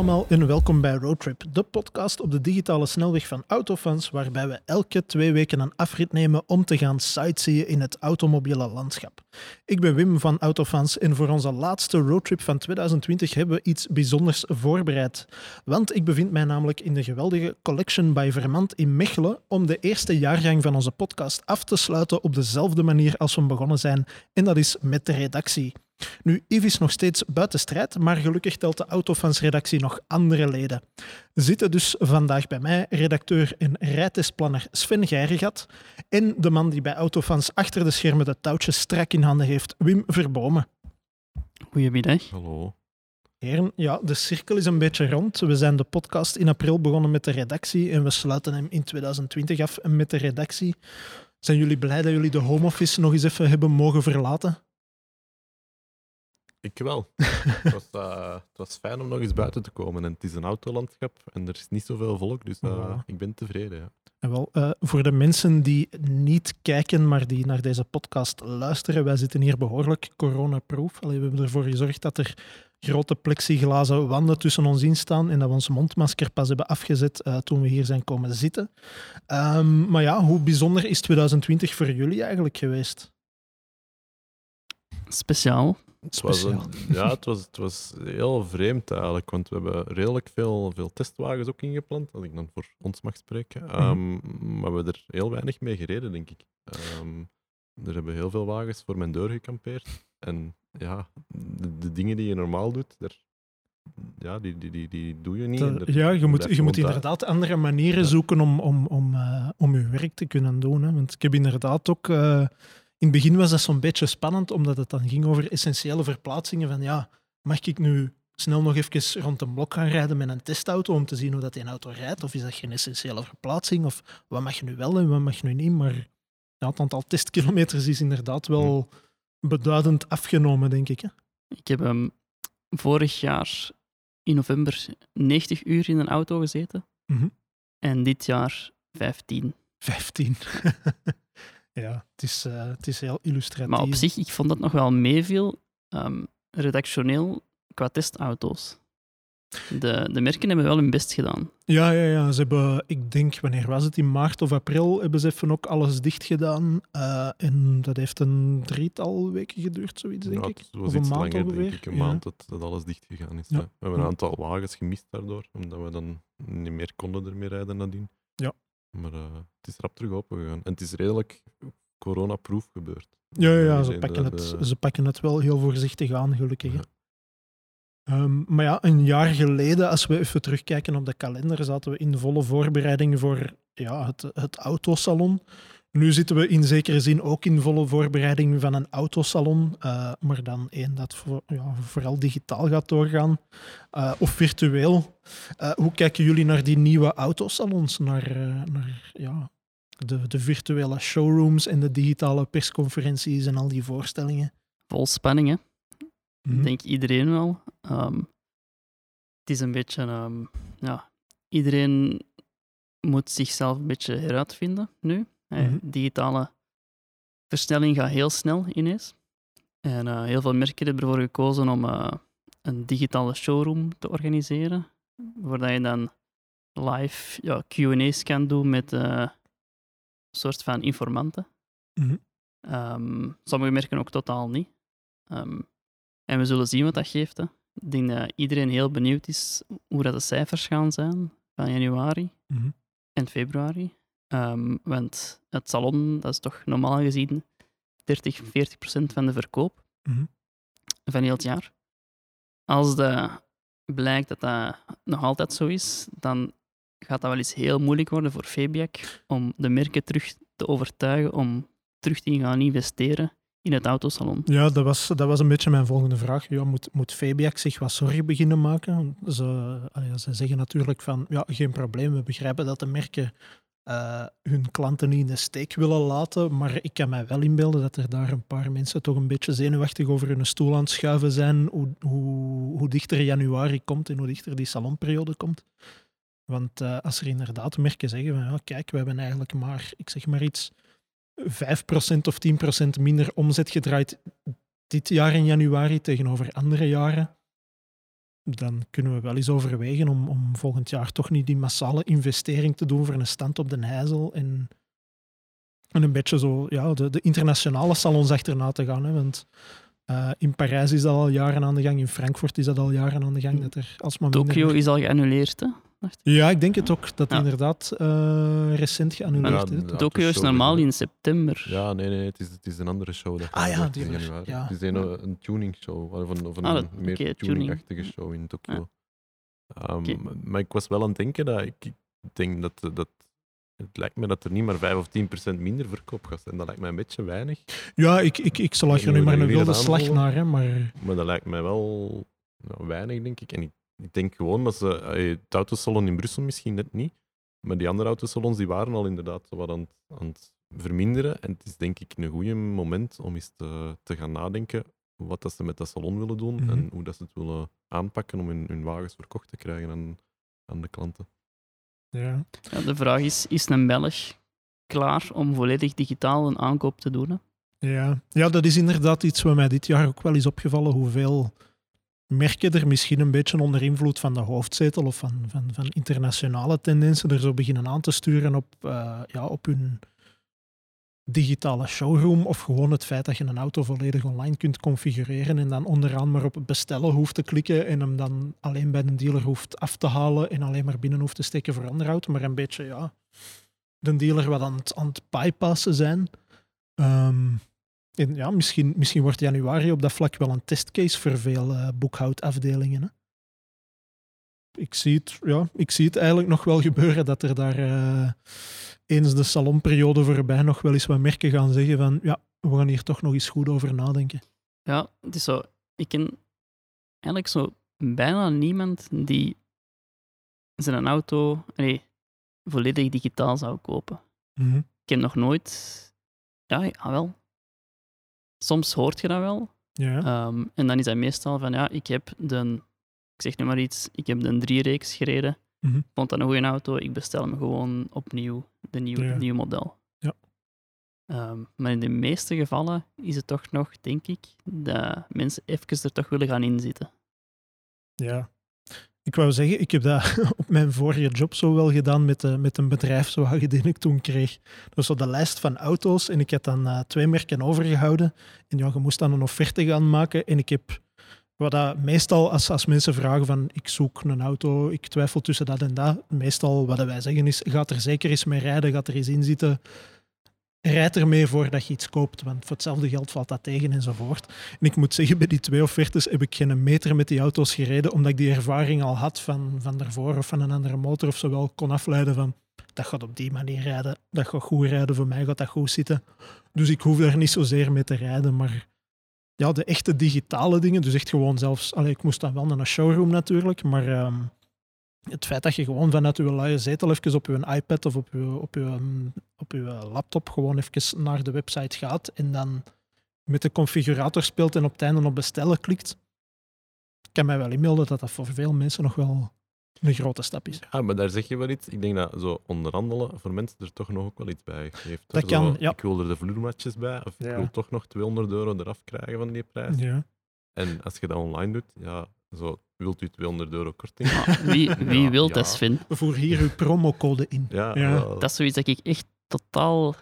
en welkom bij Roadtrip, de podcast op de digitale snelweg van Autofans, waarbij we elke twee weken een afrit nemen om te gaan sightseeën in het automobiele landschap. Ik ben Wim van Autofans en voor onze laatste roadtrip van 2020 hebben we iets bijzonders voorbereid. Want ik bevind mij namelijk in de geweldige Collection by Vermand in Mechelen om de eerste jaargang van onze podcast af te sluiten op dezelfde manier als we begonnen zijn, en dat is met de redactie. Nu, Yves is nog steeds buiten strijd, maar gelukkig telt de Autofans-redactie nog andere leden. Zitten dus vandaag bij mij redacteur en rijtestplanner Sven Geirigat en de man die bij Autofans achter de schermen de touwtjes strak in handen heeft, Wim Verbomen. Goedemiddag. Hallo. Heren, ja, de cirkel is een beetje rond. We zijn de podcast in april begonnen met de redactie en we sluiten hem in 2020 af met de redactie. Zijn jullie blij dat jullie de home office nog eens even hebben mogen verlaten? Ik wel. het, was, eh, het was fijn om nog eens buiten te komen. En het is een autolandschap en er is niet zoveel volk, dus uh, Voilà. ik ben tevreden. Ja. En wel, eh, voor de mensen die niet kijken, maar die naar deze podcast luisteren, wij zitten hier behoorlijk coronaproof. Allee, we hebben ervoor gezorgd dat er grote plexiglazen wanden tussen ons in staan en dat we ons mondmasker pas hebben afgezet eh, toen we hier zijn komen zitten. Ehm, maar ja, hoe bijzonder is 2020 voor jullie eigenlijk geweest? Speciaal. Het was, een- ja, het was, het was heel vreemd eigenlijk, want we hebben redelijk veel, veel testwagens ook ingepland, als ik dan voor ons mag spreken. Ehm, maar we hebben er heel weinig mee gereden, denk ik. Ehm, er hebben heel veel wagens voor mijn deur gekampeerd. En ja, de, de dingen die je normaal doet, daar, ja, die, die, die, die doe je niet. ja, je moet, je moet inderdaad andere manieren Ja. zoeken om, om, om, eh, om je werk te kunnen doen. Hè. Want ik heb inderdaad ook... eh, in het begin was dat zo'n beetje spannend, omdat het dan ging over essentiële verplaatsingen. Van ja, mag ik nu snel nog even rond een blok gaan rijden met een testauto om te zien hoe dat die auto rijdt? Of is dat geen essentiële verplaatsing? Of wat mag nu wel en wat mag nu niet? Maar ja, het aantal testkilometers is inderdaad wel beduidend afgenomen, denk ik. Hè. Ik heb ehm, vorig jaar in november 90 uur in een auto gezeten. Mhm. En dit jaar 15. 15. ja, het is, eh, het is heel illustratief. Maar op zich, ik vond dat nog wel meeviel. ehm, redactioneel qua testauto's. De, de merken hebben wel hun best gedaan. Ja, ja, ja. Ze hebben, ik denk, wanneer was het? In maart of april hebben ze even ook alles dicht gedaan. Eh, en dat heeft een drietal weken geduurd, zoiets, denk Ja, ik. het was Of een iets maand langer, ongeveer. denk ik. Een Ja. maand dat, dat alles dicht gegaan is. Ja. We hebben een aantal wagens gemist daardoor, omdat we dan niet meer konden ermee rijden nadien. Ja. Maar eh, het is rap terug open gegaan. En het is redelijk coronaproof gebeurd. Ja, ja, ja ze, pakken de- het, de- ze pakken het wel heel voorzichtig aan, gelukkig. Ja. Ehm, maar ja, een jaar geleden, als we even terugkijken op de kalender, zaten we in volle voorbereiding voor ja, het, het autosalon. Nu zitten we in zekere zin ook in volle voorbereiding van een autosalon, eh, maar dan één dat voor, ja, vooral digitaal gaat doorgaan eh, of virtueel. Eh, hoe kijken jullie naar die nieuwe autosalons, naar, naar ja, de, de virtuele showrooms en de digitale persconferenties en al die voorstellingen? Vol spanning, hè? Mhm. Ik denk iedereen wel. Ehm, het is een beetje, ehm, ja, iedereen moet zichzelf een beetje heruitvinden nu. Mhm. Digitale versnelling gaat heel snel ineens. En eh, heel veel merken hebben ervoor gekozen om eh, een digitale showroom te organiseren, waar je dan live ja, Q&A's kan doen met eh, een soort van informanten. Mhm. Ehm, sommige merken ook totaal niet. Ehm, en we zullen zien wat dat geeft. Hè. Ik denk dat iedereen heel benieuwd is hoe dat de cijfers gaan zijn van januari Mhm. en februari. Ehm, want het salon, dat is toch normaal gezien 30, 40 procent van de verkoop Mhm. van heel het jaar. Als dat blijkt dat dat nog altijd zo is, dan gaat dat wel eens heel moeilijk worden voor Fabiac om de merken terug te overtuigen om terug te gaan investeren in het autosalon. Ja, dat was, dat was een beetje mijn volgende vraag. Ja, moet, moet Fabiac zich wat zorgen beginnen maken? Ze, allee, ze zeggen natuurlijk van, ja, geen probleem, we begrijpen dat de merken eh, hun klanten niet in de steek willen laten, maar ik kan mij wel inbeelden dat er daar een paar mensen toch een beetje zenuwachtig over hun stoel aan het schuiven zijn, hoe, hoe, hoe dichter januari komt en hoe dichter die salonperiode komt. Want eh, als er inderdaad merken zeggen van, ja, kijk, we hebben eigenlijk maar, ik zeg maar iets, 5% of 10% minder omzet gedraaid dit jaar in januari tegenover andere jaren. Dan kunnen we wel eens overwegen om, om volgend jaar toch niet die massale investering te doen voor een stand op de Heizel en, en een beetje zo ja, de, de internationale salons achterna te gaan. Hè, want uh, in Parijs is dat al jaren aan de gang, in Frankfurt is dat al jaren aan de gang. Dat er Tokio is al geannuleerd, hè? Ja, ik denk het ook, dat Ja. inderdaad eh, recent geannuleerd Ja, is. Tokio is normaal in september. Ja, nee, nee, het is, het is een andere show. Dat Ah ja, die in was- januari. ja. Het is een, een tuning show, of een, of een Ah, dat- meer tuningachtige tuning. show in Tokio. Ehm. Maar ik was wel aan het denken dat ik, ik denk dat, dat het lijkt me dat er niet maar 5 of 10 procent minder verkoop gaat zijn. Dat lijkt mij een beetje weinig. Ja, ik, ik, ik zal Ik er nu maar een wilde slag naar, hè, maar Maar dat lijkt mij wel nou, weinig, denk ik. En ik, ik denk gewoon dat ze... Het autosalon in Brussel misschien net niet. Maar die andere autosalons die waren al inderdaad wat aan, het- aan het verminderen. En het is denk ik een goede moment om eens te, te gaan nadenken wat dat ze met dat salon willen doen Mhm. en hoe dat ze het willen aanpakken om hun, hun wagens verkocht te krijgen aan, aan de klanten. ja. Ja, de vraag is, is een Belg klaar om volledig digitaal een aankoop te doen? Hè? Ja. ja, dat is inderdaad iets wat mij dit jaar ook wel is opgevallen, hoeveel merken er misschien een beetje onder invloed van de hoofdzetel of van, van, van internationale tendensen er zo beginnen aan te sturen op, eh, ja, op hun digitale showroom of gewoon het feit dat je een auto volledig online kunt configureren en dan onderaan maar op bestellen hoeft te klikken en hem dan alleen bij de dealer hoeft af te halen en alleen maar binnen hoeft te steken voor andere auto, maar een beetje ja, de dealer wat aan het, aan het bypassen zijn. Ehm, en ja, misschien, misschien wordt januari op dat vlak wel een testcase voor veel eh, boekhoudafdelingen. Hè? Ik, zie het, ja, ik zie het eigenlijk nog wel gebeuren dat er daar eh, eens de salonperiode voorbij nog wel eens wat merken gaan zeggen van ja, we gaan hier toch nog eens goed over nadenken. Ja, het is zo. Ik ken eigenlijk zo bijna niemand die zijn auto volledig digitaal zou kopen. Ik ken nog nooit. Ja, ja, wel. Soms hoort je dat wel. Ja, Ehm, en dan is dat meestal van ja, ik heb de. Ik zeg nu maar iets, ik heb de drie-reeks gereden. Mhm. Vond dat een goede auto, ik bestel hem gewoon opnieuw, de nieuw, Ja. nieuw model. Ja. Ehm, maar in de meeste gevallen is het toch nog, denk ik, dat mensen even er toch willen gaan inzitten. ja. Ik wou zeggen, ik heb dat op mijn vorige job zo wel gedaan met, eh, met een bedrijfswagen die ik toen kreeg. Dat was zo de lijst van auto's en ik had dan eh, twee merken overgehouden. En ja, je moest dan een offerte gaan maken. En ik heb, wat dat meestal als, als mensen vragen van ik zoek een auto, ik twijfel tussen dat en dat. Meestal wat wij zeggen is, gaat er zeker eens mee rijden, gaat er eens in zitten. Rijd ermee voordat je iets koopt, want voor hetzelfde geld valt dat tegen enzovoort. En ik moet zeggen, bij die twee offertes heb ik geen meter met die auto's gereden, omdat ik die ervaring al had van, van daarvoor of van een andere motor of zo wel kon afleiden van dat gaat op die manier rijden, dat gaat goed rijden, voor mij gaat dat goed zitten. Dus ik hoef daar niet zozeer mee te rijden, maar ja, de echte digitale dingen, dus echt gewoon zelfs, allee, ik moest dan wel naar een showroom natuurlijk, maar ehm, het feit dat je gewoon vanuit je luie zetel even op je iPad of op je, op je, op je laptop gewoon even naar de website gaat en dan met de configurator speelt en op het einde op bestellen klikt, ik kan mij wel inmelden dat dat voor veel mensen nog wel een grote stap is. Ja, maar daar zeg je wel iets. Ik denk dat zo onderhandelen voor mensen er toch nog ook wel iets bij geeft. Dat kan, Zo, ja. Ik wil er de vloermatjes bij, of Ja. ik wil toch nog 200 euro eraf krijgen van die prijs. Ja. En als je dat online doet, ja, zo, wilt u 200 euro korting? Maar wie wie Ja, wil ja. dat, Sven? Voer hier uw promocode in. Ja, Ja. Dat is zoiets dat ik echt totaal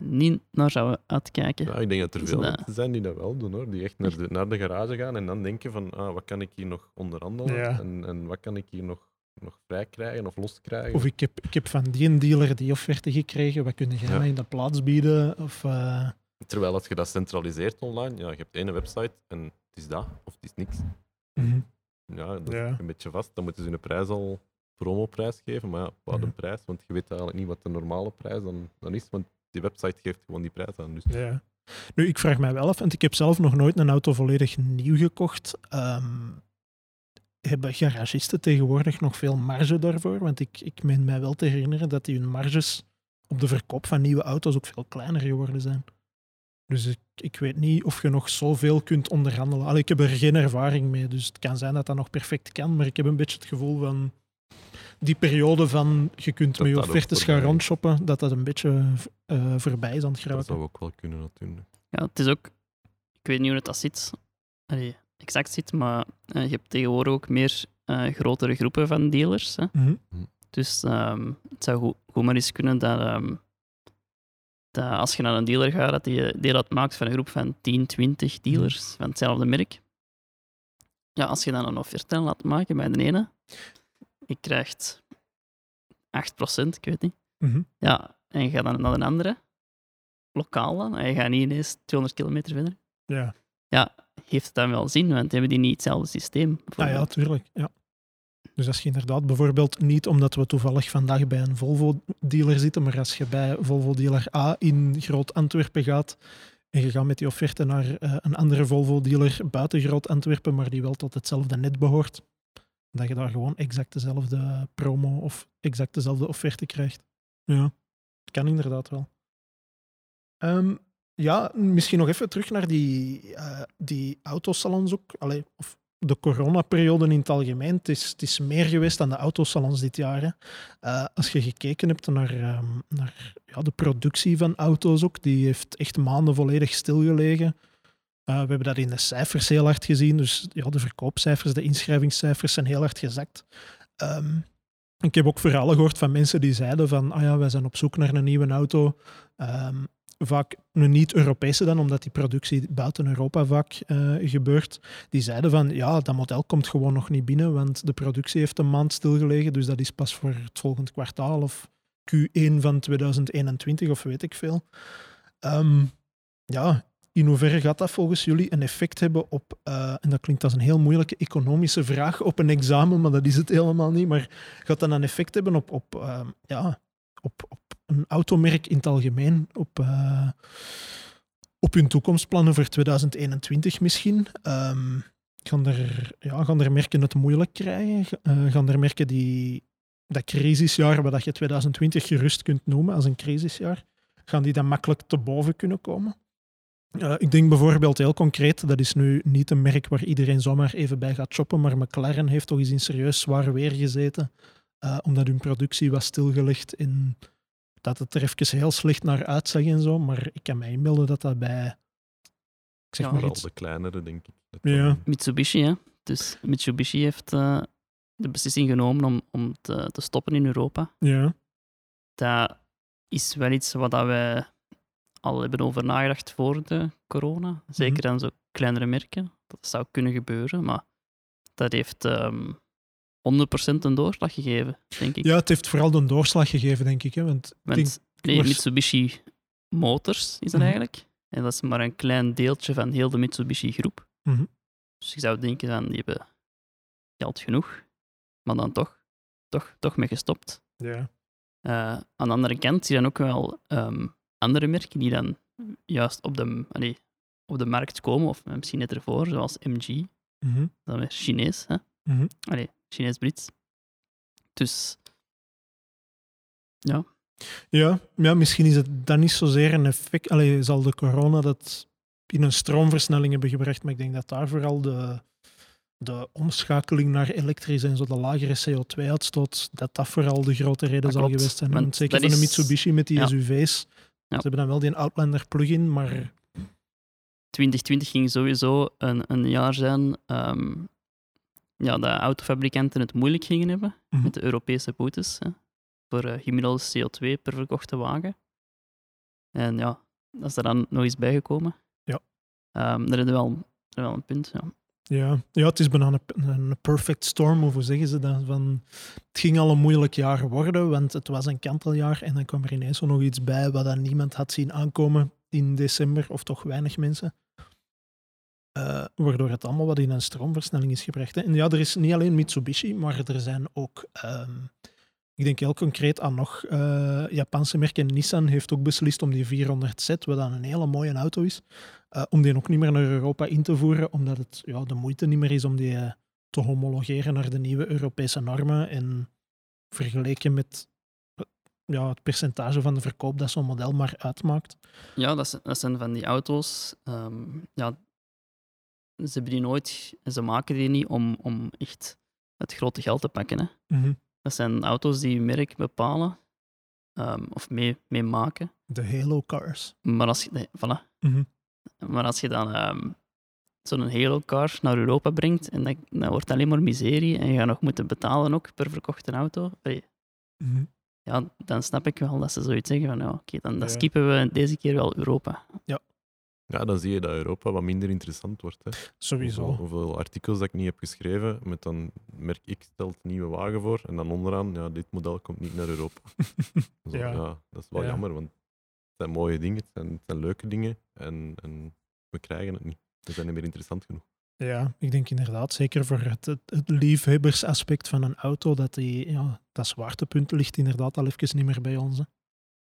niet naar zou uitkijken. Ja, ik denk dat er veel dat- mensen zijn die dat wel doen hoor. Die echt naar de, naar de garage gaan en dan denken van ah, wat kan ik hier nog onderhandelen Ja. en, en wat kan ik hier nog, nog vrij krijgen of los krijgen. Of ik heb, ik heb van die een dealer die offerte gekregen, wat kun jij Ja. mij in de plaats bieden? Of, eh, Terwijl als je dat centraliseert online, ja, je hebt één website en het is dat of het is niks. mhm. Ja, dat Ja. is een beetje vast. Dan moeten ze een prijs al promoprijs geven, maar ja, wat Ja. een prijs, want je weet eigenlijk niet wat de normale prijs dan, dan is, want die website geeft gewoon die prijs aan. Dus Ja. Nu, ik vraag mij wel af, want ik heb zelf nog nooit een auto volledig nieuw gekocht. Ehm, hebben garagisten tegenwoordig nog veel marge daarvoor? Want ik, ik meen mij wel te herinneren dat die hun marges op de verkoop van nieuwe auto's ook veel kleiner geworden zijn. Dus ik, ik weet niet of je nog zoveel kunt onderhandelen. Allee, ik heb er geen ervaring mee, dus het kan zijn dat dat nog perfect kan, maar ik heb een beetje het gevoel van die periode van je kunt Dat met je dat offertes gaan rondshoppen, dat dat een beetje eh, voorbij is aan het dat geraken. zou ook wel kunnen natuurlijk. Ja, het is ook... Ik weet niet hoe het dat zit. Allee, exact zit, maar eh, je hebt tegenwoordig ook meer eh, grotere groepen van dealers. Hè. Mhm. Dus ehm, het zou goed, goed maar eens kunnen dat, ehm, dat als je naar een dealer gaat, dat die deel uitmaakt van een groep van 10, 20 dealers van hetzelfde merk. Ja, als je dan een offerte laat maken bij de ene, je krijgt 8%, ik weet niet. Mhm. Ja, en je gaat dan naar een andere, lokaal dan, en je gaat niet ineens 200 kilometer verder. Ja. Ja, heeft het dan wel zin, want hebben die niet hetzelfde systeem? Ah, ja, bijvoorbeeld? tuurlijk. Ja. Dus als je inderdaad bijvoorbeeld niet omdat we toevallig vandaag bij een Volvo-dealer zitten, maar als je bij Volvo-dealer A in Groot-Antwerpen gaat en je gaat met die offerte naar eh, een andere Volvo-dealer buiten Groot-Antwerpen, maar die wel tot hetzelfde net behoort, dat je daar gewoon exact dezelfde promo of exact dezelfde offerte krijgt. Ja, kan inderdaad wel. Ehm, ja, misschien nog even terug naar die, eh, die autosalons ook. Allee, of de coronaperiode in het algemeen. Het is, het is meer geweest dan de autosalons dit jaar. Eh, als je gekeken hebt naar, ehm, naar ja, de productie van auto's ook, die heeft echt maanden volledig stilgelegen. Eh, we hebben dat in de cijfers heel hard gezien. Dus ja, de verkoopcijfers, de inschrijvingscijfers zijn heel hard gezakt. Ehm, ik heb ook verhalen gehoord van mensen die zeiden van ah ja, wij zijn op zoek naar een nieuwe auto. Ehm, vaak een niet-Europese dan, omdat die productie buiten Europa vaak eh, gebeurt. Die zeiden van ja, dat model komt gewoon nog niet binnen, want de productie heeft een maand stilgelegen, dus dat is pas voor het volgend kwartaal of Q1 van 2021 of weet ik veel. Ehm, ja, in hoeverre gaat dat volgens jullie een effect hebben op, eh, en dat klinkt als een heel moeilijke economische vraag op een examen, maar dat is het helemaal niet, maar gaat dat een effect hebben op, op, ehm, ja, op een automerk in het algemeen, op, eh, op hun toekomstplannen voor 2021 misschien? Ehm, gaan, er, ja, gaan er merken het moeilijk krijgen? Eh, gaan er merken die dat crisisjaar, wat je 2020 gerust kunt noemen als een crisisjaar, gaan die dan makkelijk te boven kunnen komen? Uh, ik denk bijvoorbeeld heel concreet, dat is nu niet een merk waar iedereen zomaar even bij gaat shoppen, maar McLaren heeft toch eens in serieus zwaar weer gezeten, uh, omdat hun productie was stilgelegd en dat het er even heel slecht naar uitzag en zo. Maar ik kan mij inbeelden dat dat bij, ik zeg Ja. maar iets... de kleinere, denk ik. Ja. Mitsubishi, hè. Dus Mitsubishi heeft eh, de beslissing genomen om, om te, te stoppen in Europa. Ja, Dat is wel iets wat dat wij al hebben over nagedacht voor de corona. Zeker aan zo kleinere merken. Dat zou kunnen gebeuren, maar dat heeft ehm 100% een doorslag gegeven, denk ik. ja, het heeft vooral de doorslag gegeven, denk ik. Hè, want Want denk, nee, was- Mitsubishi Motors is dat Mhm. eigenlijk. En dat is maar een klein deeltje van heel de Mitsubishi-groep. Mhm. Dus je zou denken van, die hebben geld genoeg, maar dan toch, toch, toch mee gestopt. ja. Eh, aan de andere kant zie je dan ook wel ehm, andere merken die dan juist op de, allee, op de markt komen, of misschien net ervoor, zoals MG, Mhm. dat is Chinees, hè? Mhm. Allee, Chinees-Brits. Dus Ja, ja, misschien is het dan niet zozeer een effect. Allee, zal de corona dat in een stroomversnelling hebben gebracht, maar ik denk dat daar vooral de, de omschakeling naar elektrisch en zo de lagere CO2-uitstoot, dat dat vooral de grote reden Dat zal klopt, geweest zijn. zeker van de is- Mitsubishi met die ja. SUV's. Ja. Ze hebben dan wel die Outlander plug-in, maar 2020 ging sowieso een, een jaar zijn ehm, ja, dat autofabrikanten het moeilijk gingen hebben Mhm. met de Europese boetes hè, voor eh, gemiddelde CO2 per verkochte wagen. En ja, dat is er dan nog eens bijgekomen. Ja. Daar hebben we wel, wel een punt. Ja. Ja, ja het is bijna een, een perfect storm, of hoe zeggen ze dat? Van, het ging al een moeilijk jaar worden, want het was een kanteljaar en dan kwam er ineens nog iets bij wat dan niemand had zien aankomen in december, of toch weinig mensen. Eh, waardoor het allemaal wat in een stroomversnelling is gebracht. En ja, er is niet alleen Mitsubishi, maar er zijn ook, ehm, ik denk heel concreet aan nog eh, Japanse merken. Nissan heeft ook beslist om die 400Z, wat dan een hele mooie auto is, eh, om die ook niet meer naar Europa in te voeren, omdat het ja, de moeite niet meer is om die te homologeren naar de nieuwe Europese normen. En vergeleken met ja, het percentage van de verkoop dat zo'n model maar uitmaakt. Ja, dat, zijn- dat zijn van die auto's. ehm, ja, ze hebben die nooit, en ze maken die niet om, om echt het grote geld te pakken. Hè. Mhm. Dat zijn auto's die je merk bepalen ehm, of mee, mee maken. De Halo cars. Maar als je, nee, voilà. Mhm. maar als je dan ehm, zo'n Halo-car naar Europa brengt en dat, dat wordt alleen maar miserie en je gaat nog moeten betalen ook per verkochte auto, Mhm. ja, dan snap ik wel dat ze zoiets zeggen van ja, oké, dan, dan Ja. skippen we deze keer wel Europa. Ja, dan zie je dat Europa wat minder interessant wordt. Hè. Sowieso. Hoeveel, hoeveel artikels dat ik niet heb geschreven, met dan merk X stelt nieuwe wagen voor, en dan onderaan, ja, dit model komt niet naar Europa. Zo, Ja. ja. dat is wel Ja. jammer, want het zijn mooie dingen, het zijn, het zijn leuke dingen, en, en we krijgen het niet. We zijn niet meer interessant genoeg. Ja, ik denk inderdaad, zeker voor het, het, het liefhebbersaspect van een auto, dat die, ja, dat zwaartepunt ligt inderdaad al even niet meer bij ons. hè.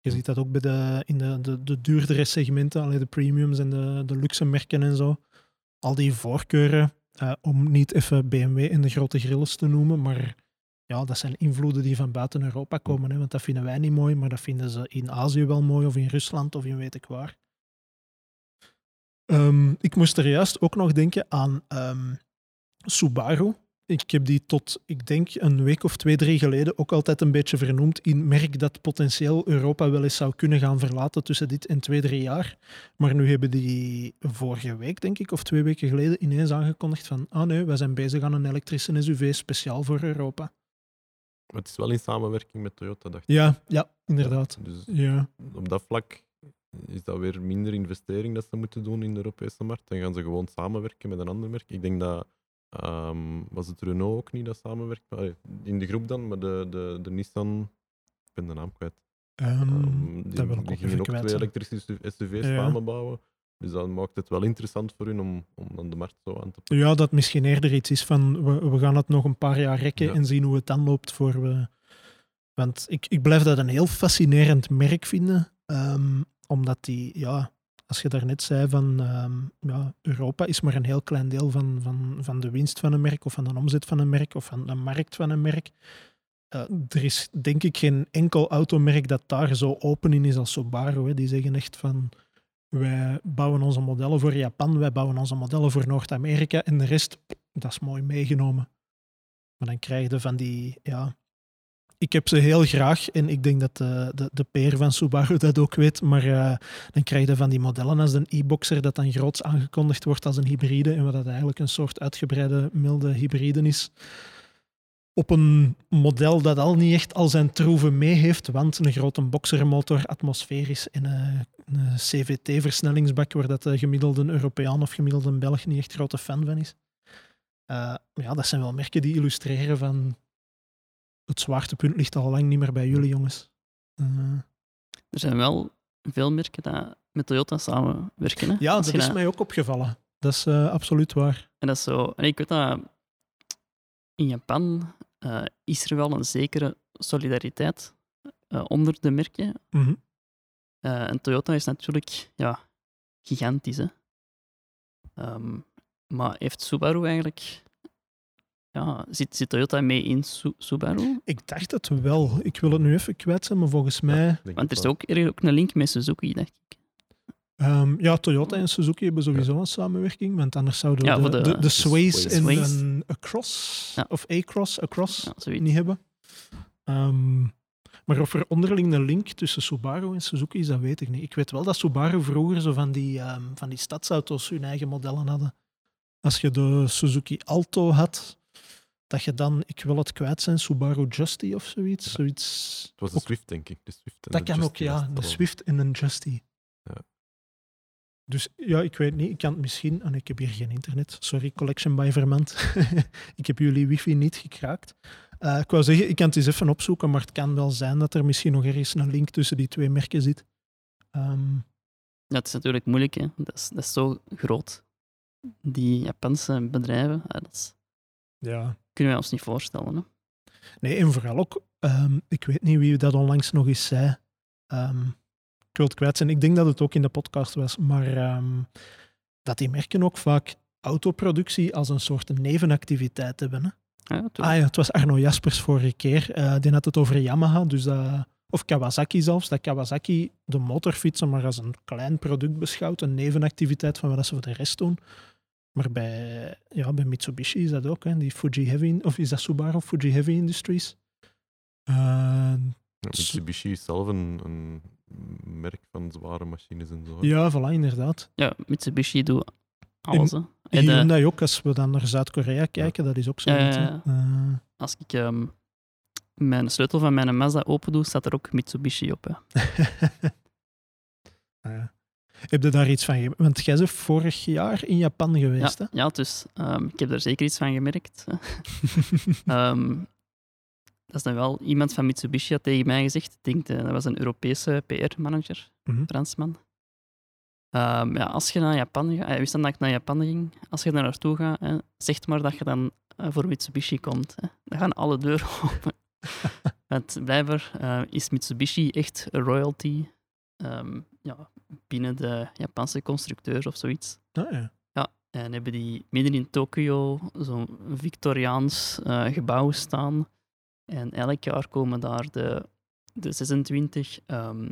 Je ziet dat ook bij de, in de, de, de duurdere segmenten, alleen de premiums en de, de luxe merken en zo. Al die voorkeuren, eh, om niet even BMW en de grote grilles te noemen, maar ja, dat zijn invloeden die van buiten Europa komen. Hè, want dat vinden wij niet mooi, maar dat vinden ze in Azië wel mooi, of in Rusland, of in weet ik waar. Ehm, ik moest er juist ook nog denken aan ehm, Subaru. Ik heb die tot, ik denk, een week of twee, drie geleden ook altijd een beetje vernoemd in merk dat potentieel Europa wel eens zou kunnen gaan verlaten tussen dit en twee, drie jaar. Maar nu hebben die vorige week, denk ik, of twee weken geleden ineens aangekondigd van ah nee, wij zijn bezig aan een elektrische SUV speciaal voor Europa. Maar het is wel in samenwerking met Toyota, dacht ik. Ja, ja, inderdaad. Dus Ja, op dat vlak is dat weer minder investering dat ze moeten doen in de Europese markt. Dan gaan ze gewoon samenwerken met een ander merk. Ik denk dat, ehm, was het Renault ook niet dat samenwerkt? Allee, in de groep dan, maar de, de, de Nissan, ik ben de naam kwijt. Ehm, die, die ook gingen ook kwijt twee elektrische SUV's Ja. samenbouwen. Dus dat maakt het wel interessant voor hun om, om dan de markt zo aan te pakken. Ja, dat misschien eerder iets is van we, we gaan het nog een paar jaar rekken Ja. en zien hoe het dan loopt voor we. Want ik, ik blijf dat een heel fascinerend merk vinden. omdat die, ja, als je daarnet zei van ehm, ja, Europa is maar een heel klein deel van, van, van de winst van een merk of van de omzet van een merk of van de markt van een merk. Eh, er is denk ik geen enkel automerk dat daar zo open in is als Subaru. Hè. Die zeggen echt van wij bouwen onze modellen voor Japan, wij bouwen onze modellen voor Noord-Amerika en de rest, dat is mooi meegenomen. Maar dan krijg je van die, ja... Ik heb ze heel graag en ik denk dat de, de, de peer van Subaru dat ook weet, maar eh, dan krijg je van die modellen als een e-boxer dat dan groots aangekondigd wordt als een hybride en wat dat eigenlijk een soort uitgebreide milde hybride is. Op een model dat al niet echt al zijn troeven mee heeft, want een grote boxermotor, atmosferisch en eh, een CVT-versnellingsbak waar dat de gemiddelde Europeaan of gemiddelde Belg niet echt grote fan van is. Eh, ja, dat zijn wel merken die illustreren van het zwaartepunt ligt al lang niet meer bij jullie, jongens. Eh, Er zijn wel veel merken die met Toyota samenwerken. Hè? ja, dat is mij ook opgevallen. Dat is eh, absoluut waar. En dat is zo. En ik weet dat in Japan eh, is er wel een zekere solidariteit eh, onder de merken. Mhm. Eh, en Toyota is natuurlijk ja, gigantisch. Hè? Ehm, maar heeft Subaru eigenlijk. Ja, zit, zit Toyota mee in Su- Subaru? Ik dacht het wel. Ik wil het nu even kwijt zijn, maar volgens mij... Ja, denk Want er is ook, er is ook een link met Suzuki, dacht ik. Ehm, ja, Toyota en Suzuki hebben sowieso een samenwerking, want anders zouden we Ja, de, de, de- de, de Sways en een Across, Ja. of A-Cross, Across, Ja, niet hebben. Ehm, maar of er onderling een link tussen Subaru en Suzuki is, dat weet ik niet. Ik weet wel dat Subaru vroeger zo van die, ehm, van die stadsauto's hun eigen modellen hadden. Als je de Suzuki Alto had, dat je dan, ik wil het kwijt zijn, Subaru Justy of zoiets. Ja. zoiets Het was de ook- Swift, denk ik. De Swift en dat de kan ook, Justy ja. De. Swift en een Justy. Ja. Dus ja, ik weet niet. Ik kan het misschien... En ik heb hier geen internet. Sorry, Collection by Vermand. ik heb jullie wifi niet gekraakt. Eh, ik wou zeggen, ik kan het eens even opzoeken, maar het kan wel zijn dat er misschien nog ergens een link tussen die twee merken zit. Ehm, Ja, het is natuurlijk moeilijk, hè. Dat is, dat is zo groot. Die Japanse bedrijven, ja, dat is- ja. Kunnen wij ons niet voorstellen. Hè. Nee, en vooral ook, ehm, ik weet niet wie dat onlangs nog eens zei. Ik wil het kwijt zijn. Ik denk dat het ook in de podcast was, maar ehm, dat die merken ook vaak autoproductie als een soort nevenactiviteit hebben. Hè? Ja. Ah ja, het was Arno Jaspers vorige keer. Eh, die had het over Yamaha, dus dat, of Kawasaki zelfs. Dat Kawasaki de motorfietsen maar als een klein product beschouwt, een nevenactiviteit van wat ze voor de rest doen. Maar bij, ja, bij Mitsubishi is dat ook, hè, die Fuji Heavy, of is dat Subaru Fuji Heavy Industries? Eh, Ja, Mitsubishi is zelf een, een merk van zware machines en zo. ja, voilà, inderdaad. Ja, Mitsubishi doet alles. Hè. De- Hyundai ook, als we dan naar Zuid-Korea kijken, dat is ook zo. Eh, als ik ehm, mijn sleutel van mijn Mazda open doe, staat er ook Mitsubishi op. Hè. ah, ja. Heb je daar iets van gemerkt? Want jij bent vorig jaar in Japan geweest, Ja, ja, dus ik heb er zeker iets van gemerkt. hè. hè? Ehm, dat is dan wel iemand van Mitsubishi had tegen mij gezegd. Ik denk, eh, dat was een Europese PR-manager, Mhm. Fransman. Ehm, ja, als je naar Japan gaat, hij wist dan dat ik naar Japan ging. Als je daar naartoe gaat, hè, zeg maar dat je dan eh, voor Mitsubishi komt. Hè. Dan gaan alle deuren open. Want blijkbaar eh, is Mitsubishi echt een royalty ehm, ja, binnen de Japanse constructeurs of zoiets. Ah, ja. En hebben die midden in Tokio zo'n Victoriaans eh, gebouw staan. En elk jaar komen daar de, de 26 ehm,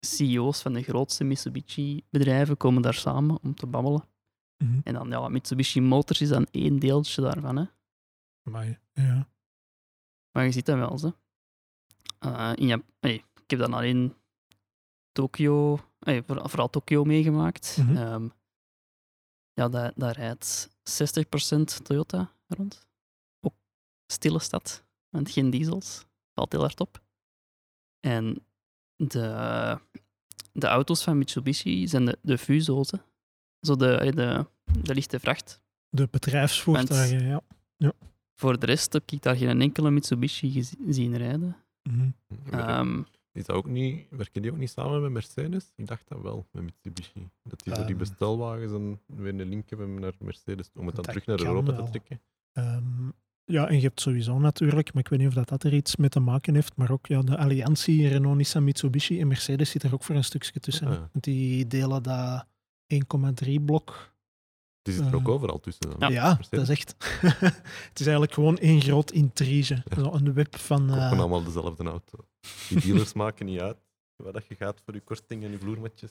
CEO's van de grootste Mitsubishi-bedrijven komen daar samen om te babbelen. Mhm. En dan, ja, Mitsubishi Motors is dan één deeltje daarvan. Hè. Amai, ja. Maar je ziet dat wel, ze. Eh, in Jap- hey, ik heb dan alleen Tokio, voor- vooral Tokio meegemaakt. Mhm. Ehm, ja, daar, daar rijdt 60% Toyota rond. Ook stille stad, want geen diesels. Valt heel hard op. En de, de auto's van Mitsubishi zijn de, de Fuso's. hè. Zo de, de, de lichte vracht. De bedrijfsvoertuigen, ja. Voor de rest heb ik daar geen enkele Mitsubishi gezi- zien rijden. Ehm, Is dat ook niet, werken die ook niet samen met Mercedes? Ik dacht dat wel, met Mitsubishi. Dat die voor die Ehm. bestelwagens dan weer een link hebben naar Mercedes, om het dan terug naar Europa wel. te trekken. Ehm, ja, en je hebt sowieso natuurlijk, maar ik weet niet of dat, dat er iets mee te maken heeft, maar ook ja, de alliantie Renault, Nissan, Mitsubishi en Mercedes zit er ook voor een stukje tussen. Ah, ja. Want die delen dat 1,3 blok. Die zit er ook overal tussen. Dan. Ja. Dat is echt... het is eigenlijk gewoon één groot intrige. Zo een web van... Kopen eh, allemaal dezelfde auto. Die dealers maken niet uit waar dat je gaat voor je korting en je vloermatjes.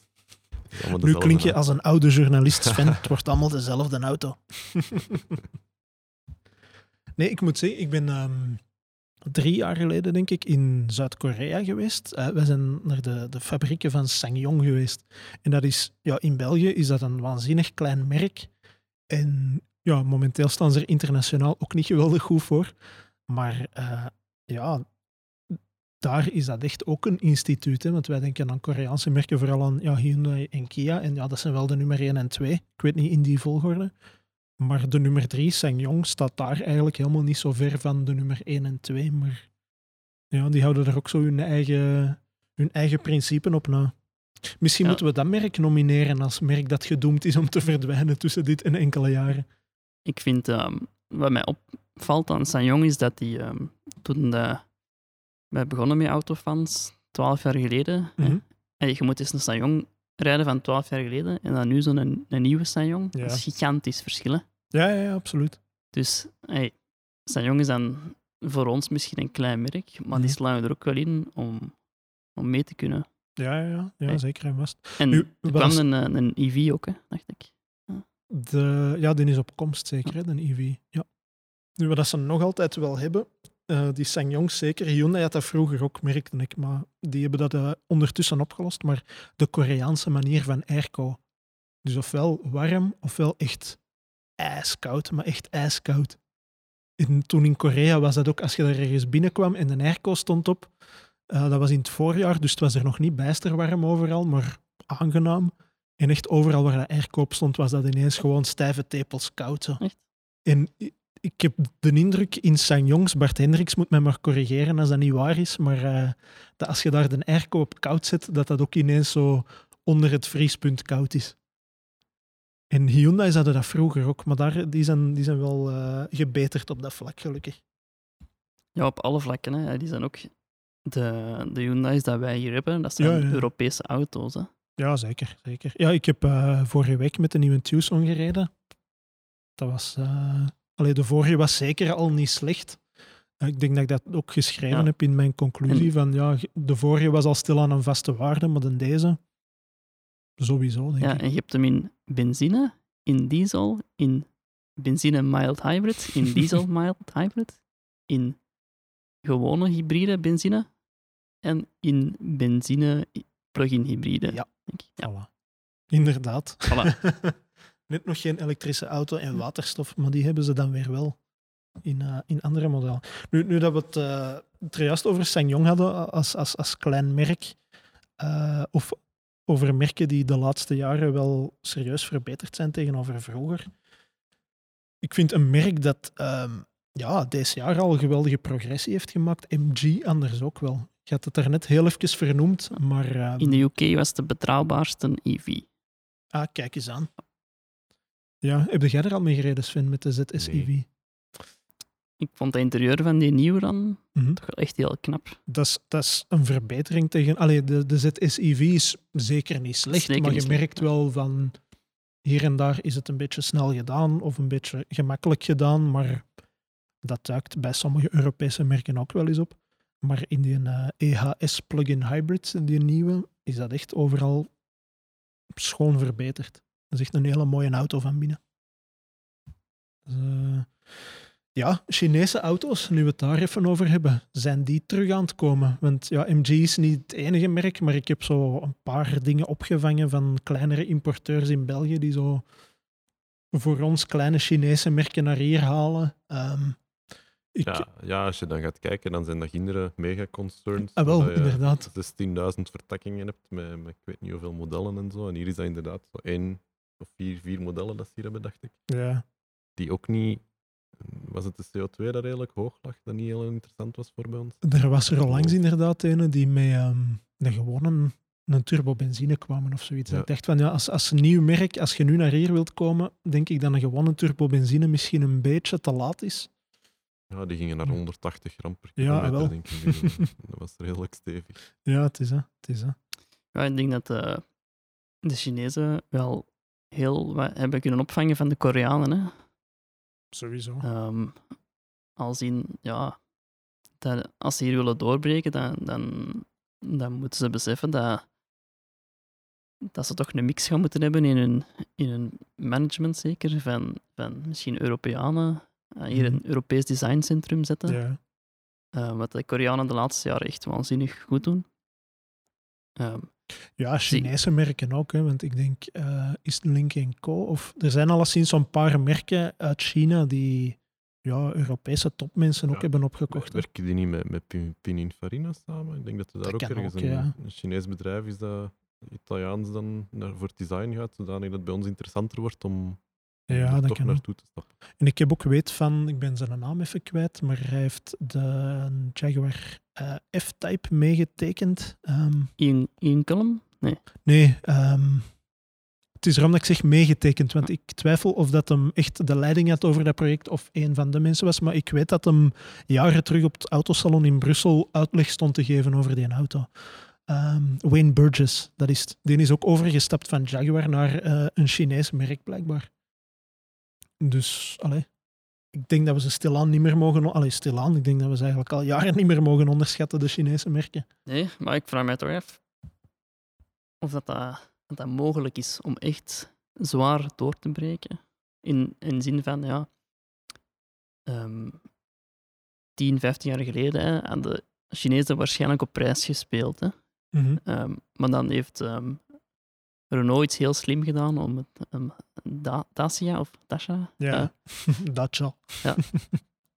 Het nu klink je auto. als een oude journalist, Sven. het wordt allemaal dezelfde auto. nee, ik moet zeggen, ik ben ehm, drie jaar geleden, denk ik, in Zuid-Korea geweest. Eh, wij zijn naar de, de fabrieken van Sangyong geweest. En dat is, ja, in België is dat een waanzinnig klein merk. En ja, momenteel staan ze er internationaal ook niet geweldig goed voor. Maar eh, ja, daar is dat echt ook een instituut. Hè? Want wij denken aan Koreaanse merken vooral aan ja, Hyundai en Kia. En ja, dat zijn wel de nummer 1 en 2. Ik weet niet in die volgorde. Maar de nummer 3, Sangyong, staat daar eigenlijk helemaal niet zo ver van de nummer 1 en 2. Maar ja, die houden er ook zo hun eigen, hun eigen principe op na. Misschien Ja. moeten we dat merk nomineren als merk dat gedoemd is om te verdwijnen tussen dit en enkele jaren. ik vind, ehm, wat mij opvalt aan Sanjong is dat die, ehm, toen de, wij begonnen met autofans, twaalf jaar geleden, hè, Mhm. hey, je moet eens een Sanjong rijden van twaalf jaar geleden en dan nu zo'n een, een nieuwe Sanjong. Ja. Dat is gigantisch verschil. Ja, ja, ja, absoluut. Dus hey, Sanjong is dan voor ons misschien een klein merk, maar die Mhm. slaan we er ook wel in om, om mee te kunnen. Ja, ja, ja, ja zeker en Nu, er kwam een, eh, een EV ook, hè, dacht ik. De, ja, die is op komst zeker, hè, de EV. Ja. Nu, wat ze nog altijd wel hebben, eh, die Sangyongs zeker, Hyundai had dat vroeger ook, merkte ik, maar die hebben dat eh, ondertussen opgelost, maar de Koreaanse manier van airco. Dus ofwel warm, ofwel echt ijskoud, maar echt ijskoud. En toen in Korea was dat ook, als je er ergens binnenkwam en de airco stond op, eh, dat was in het voorjaar, dus het was er nog niet bijster warm overal, maar aangenaam. En echt overal waar dat airco op stond, was dat ineens gewoon stijve tepels koud. Zo. Echt? En ik heb de indruk in Sanjongs, Bart Hendricks moet mij maar corrigeren als dat niet waar is, maar eh, dat als je daar de airco op koud zet, dat dat ook ineens zo onder het vriespunt koud is. En Hyundai hadden dat vroeger ook, maar daar, die, zijn, die zijn wel eh, gebeterd op dat vlak, gelukkig. Ja, op alle vlakken. Hè. Die zijn ook de, de Hyundai's dat wij hier hebben, dat zijn Ja, ja. Europese auto's. Hè. Ja, zeker. zeker. Ja, ik heb eh, vorige week met de nieuwe Tucson gereden. Dat was... eh allee, de vorige was zeker al niet slecht. Eh, ik denk dat ik dat ook geschreven Ja. heb in mijn conclusie. En- Van, ja, de vorige was al stilaan een vaste waarde, maar dan deze... Sowieso, denk Ja, ik. en je hebt hem in benzine, in diesel, in benzine mild hybrid, in diesel mild hybrid, in gewone hybride benzine en in benzine plug-in hybride. Ja. denk ik. Ja, Voilà. Inderdaad. voilà. net nog geen elektrische auto en waterstof, maar die hebben ze dan weer wel in, eh, in andere modellen. Nu, nu dat we het, uh, het er juist over Sangyong hadden als, als, als klein merk, uh, of over merken die de laatste jaren wel serieus verbeterd zijn tegenover vroeger. Ik vind een merk dat um, ja, deze jaar al geweldige progressie heeft gemaakt. MG anders ook wel. Je had het daarnet heel even vernoemd, maar... Uh, In de UK was het de betrouwbaarste EV. Ah, kijk eens aan. Ja, heb jij er al mee gereden, Sven, met de ZS-EV? Nee. Ik vond het interieur van die nieuwe dan mm -hmm. toch wel echt heel knap. Dat is, dat is een verbetering tegen... Allee, de, de ZS-EV is zeker niet slecht, zeker maar je merkt wel van... Hier en daar is het een beetje snel gedaan of een beetje gemakkelijk gedaan, maar dat duikt bij sommige Europese merken ook wel eens op. Maar in die EHS plug-in hybrids, die nieuwe, is dat echt overal schoon verbeterd. Dat is echt een hele mooie auto van binnen. Dus, uh, ja, Chinese auto's, nu we het daar even over hebben, zijn die terug aan het komen? Want ja, MG is niet het enige merk, maar ik heb zo een paar dingen opgevangen van kleinere importeurs in België die zo voor ons kleine Chinese merken naar hier halen. Um, ik... Ja, ja, als je dan gaat kijken, dan zijn dat kinderen mega-concerns. Ah, wel, inderdaad. 16.000 vertakkingen hebt met, met ik weet niet hoeveel modellen en zo. En hier is dat inderdaad zo één of vier, vier modellen dat ze hier hebben, dacht ik. Ja. Die ook niet... Was het de CO2 dat redelijk hoog lag, dat niet heel interessant was voor bij ons? Er was er al langs inderdaad een die met um, de gewone een turbobenzine kwamen of zoiets. Ja. Ik dacht van, ja, als, als nieuw merk, als je nu naar hier wilt komen, denk ik dat een gewone turbobenzine misschien een beetje te laat is. Ja, die gingen naar 180 gram per kilometer, ja, wel. denk ik. Dat was redelijk stevig. Ja, het is hè. Het is hè. Ja, ik denk dat uh, de Chinezen wel heel wat hebben kunnen opvangen van de Koreanen. Hè. Sowieso. Um, als in, ja, dat als ze hier willen doorbreken, dan, dan, dan moeten ze beseffen dat, dat ze toch een mix gaan moeten hebben in hun, in hun management, zeker, van, van misschien Europeanen hier een Europees designcentrum zetten. Ja. Uh, wat de Koreanen de laatste jaren echt waanzinnig goed doen. Um, ja, Chinese merken ook, hè, want ik denk, uh, is Link Co? Of er zijn alleszins zo'n paar merken uit China die ja, Europese topmensen ook hebben opgekocht. Werken die niet met, met Pininfarina samen? Ik denk dat er daar dat ook ergens ook, een, ja. een Chinees bedrijf is dat Italiaans dan naar, voor design gaat, zodanig dat het bij ons interessanter wordt om ja, dat toch kan naartoe te stappen. En ik heb ook weet van, ik ben zijn naam even kwijt, maar hij heeft de Jaguar uh, F-Type meegetekend. Um, Ian, Ian Cullum? Nee. Nee, um, het is erom dat ik zeg meegetekend, want ik twijfel of dat hem echt de leiding had over dat project of een van de mensen was, maar ik weet dat hem jaren terug op het autosalon in Brussel uitleg stond te geven over die auto. Um, Wayne Burgess, dat is het. Die is ook overgestapt van Jaguar naar uh, een Chinees merk, blijkbaar. Dus, allee, ik denk dat we ze stilaan niet meer mogen... Allee, stilaan, ik denk dat we ze eigenlijk al jaren niet meer mogen onderschatten, de Chinese merken. Nee, maar ik vraag mij toch af of dat, dat, dat, dat mogelijk is om echt zwaar door te breken. In, in zin van, ja... Um, 10, 15 jaar geleden hè, hadden de Chinezen waarschijnlijk op prijs gespeeld. Hè. Mm -hmm. um, maar dan heeft um, Renault iets heel slim gedaan om het um, da Dacia of Dacia? Ja, uh, Dacia. Ja,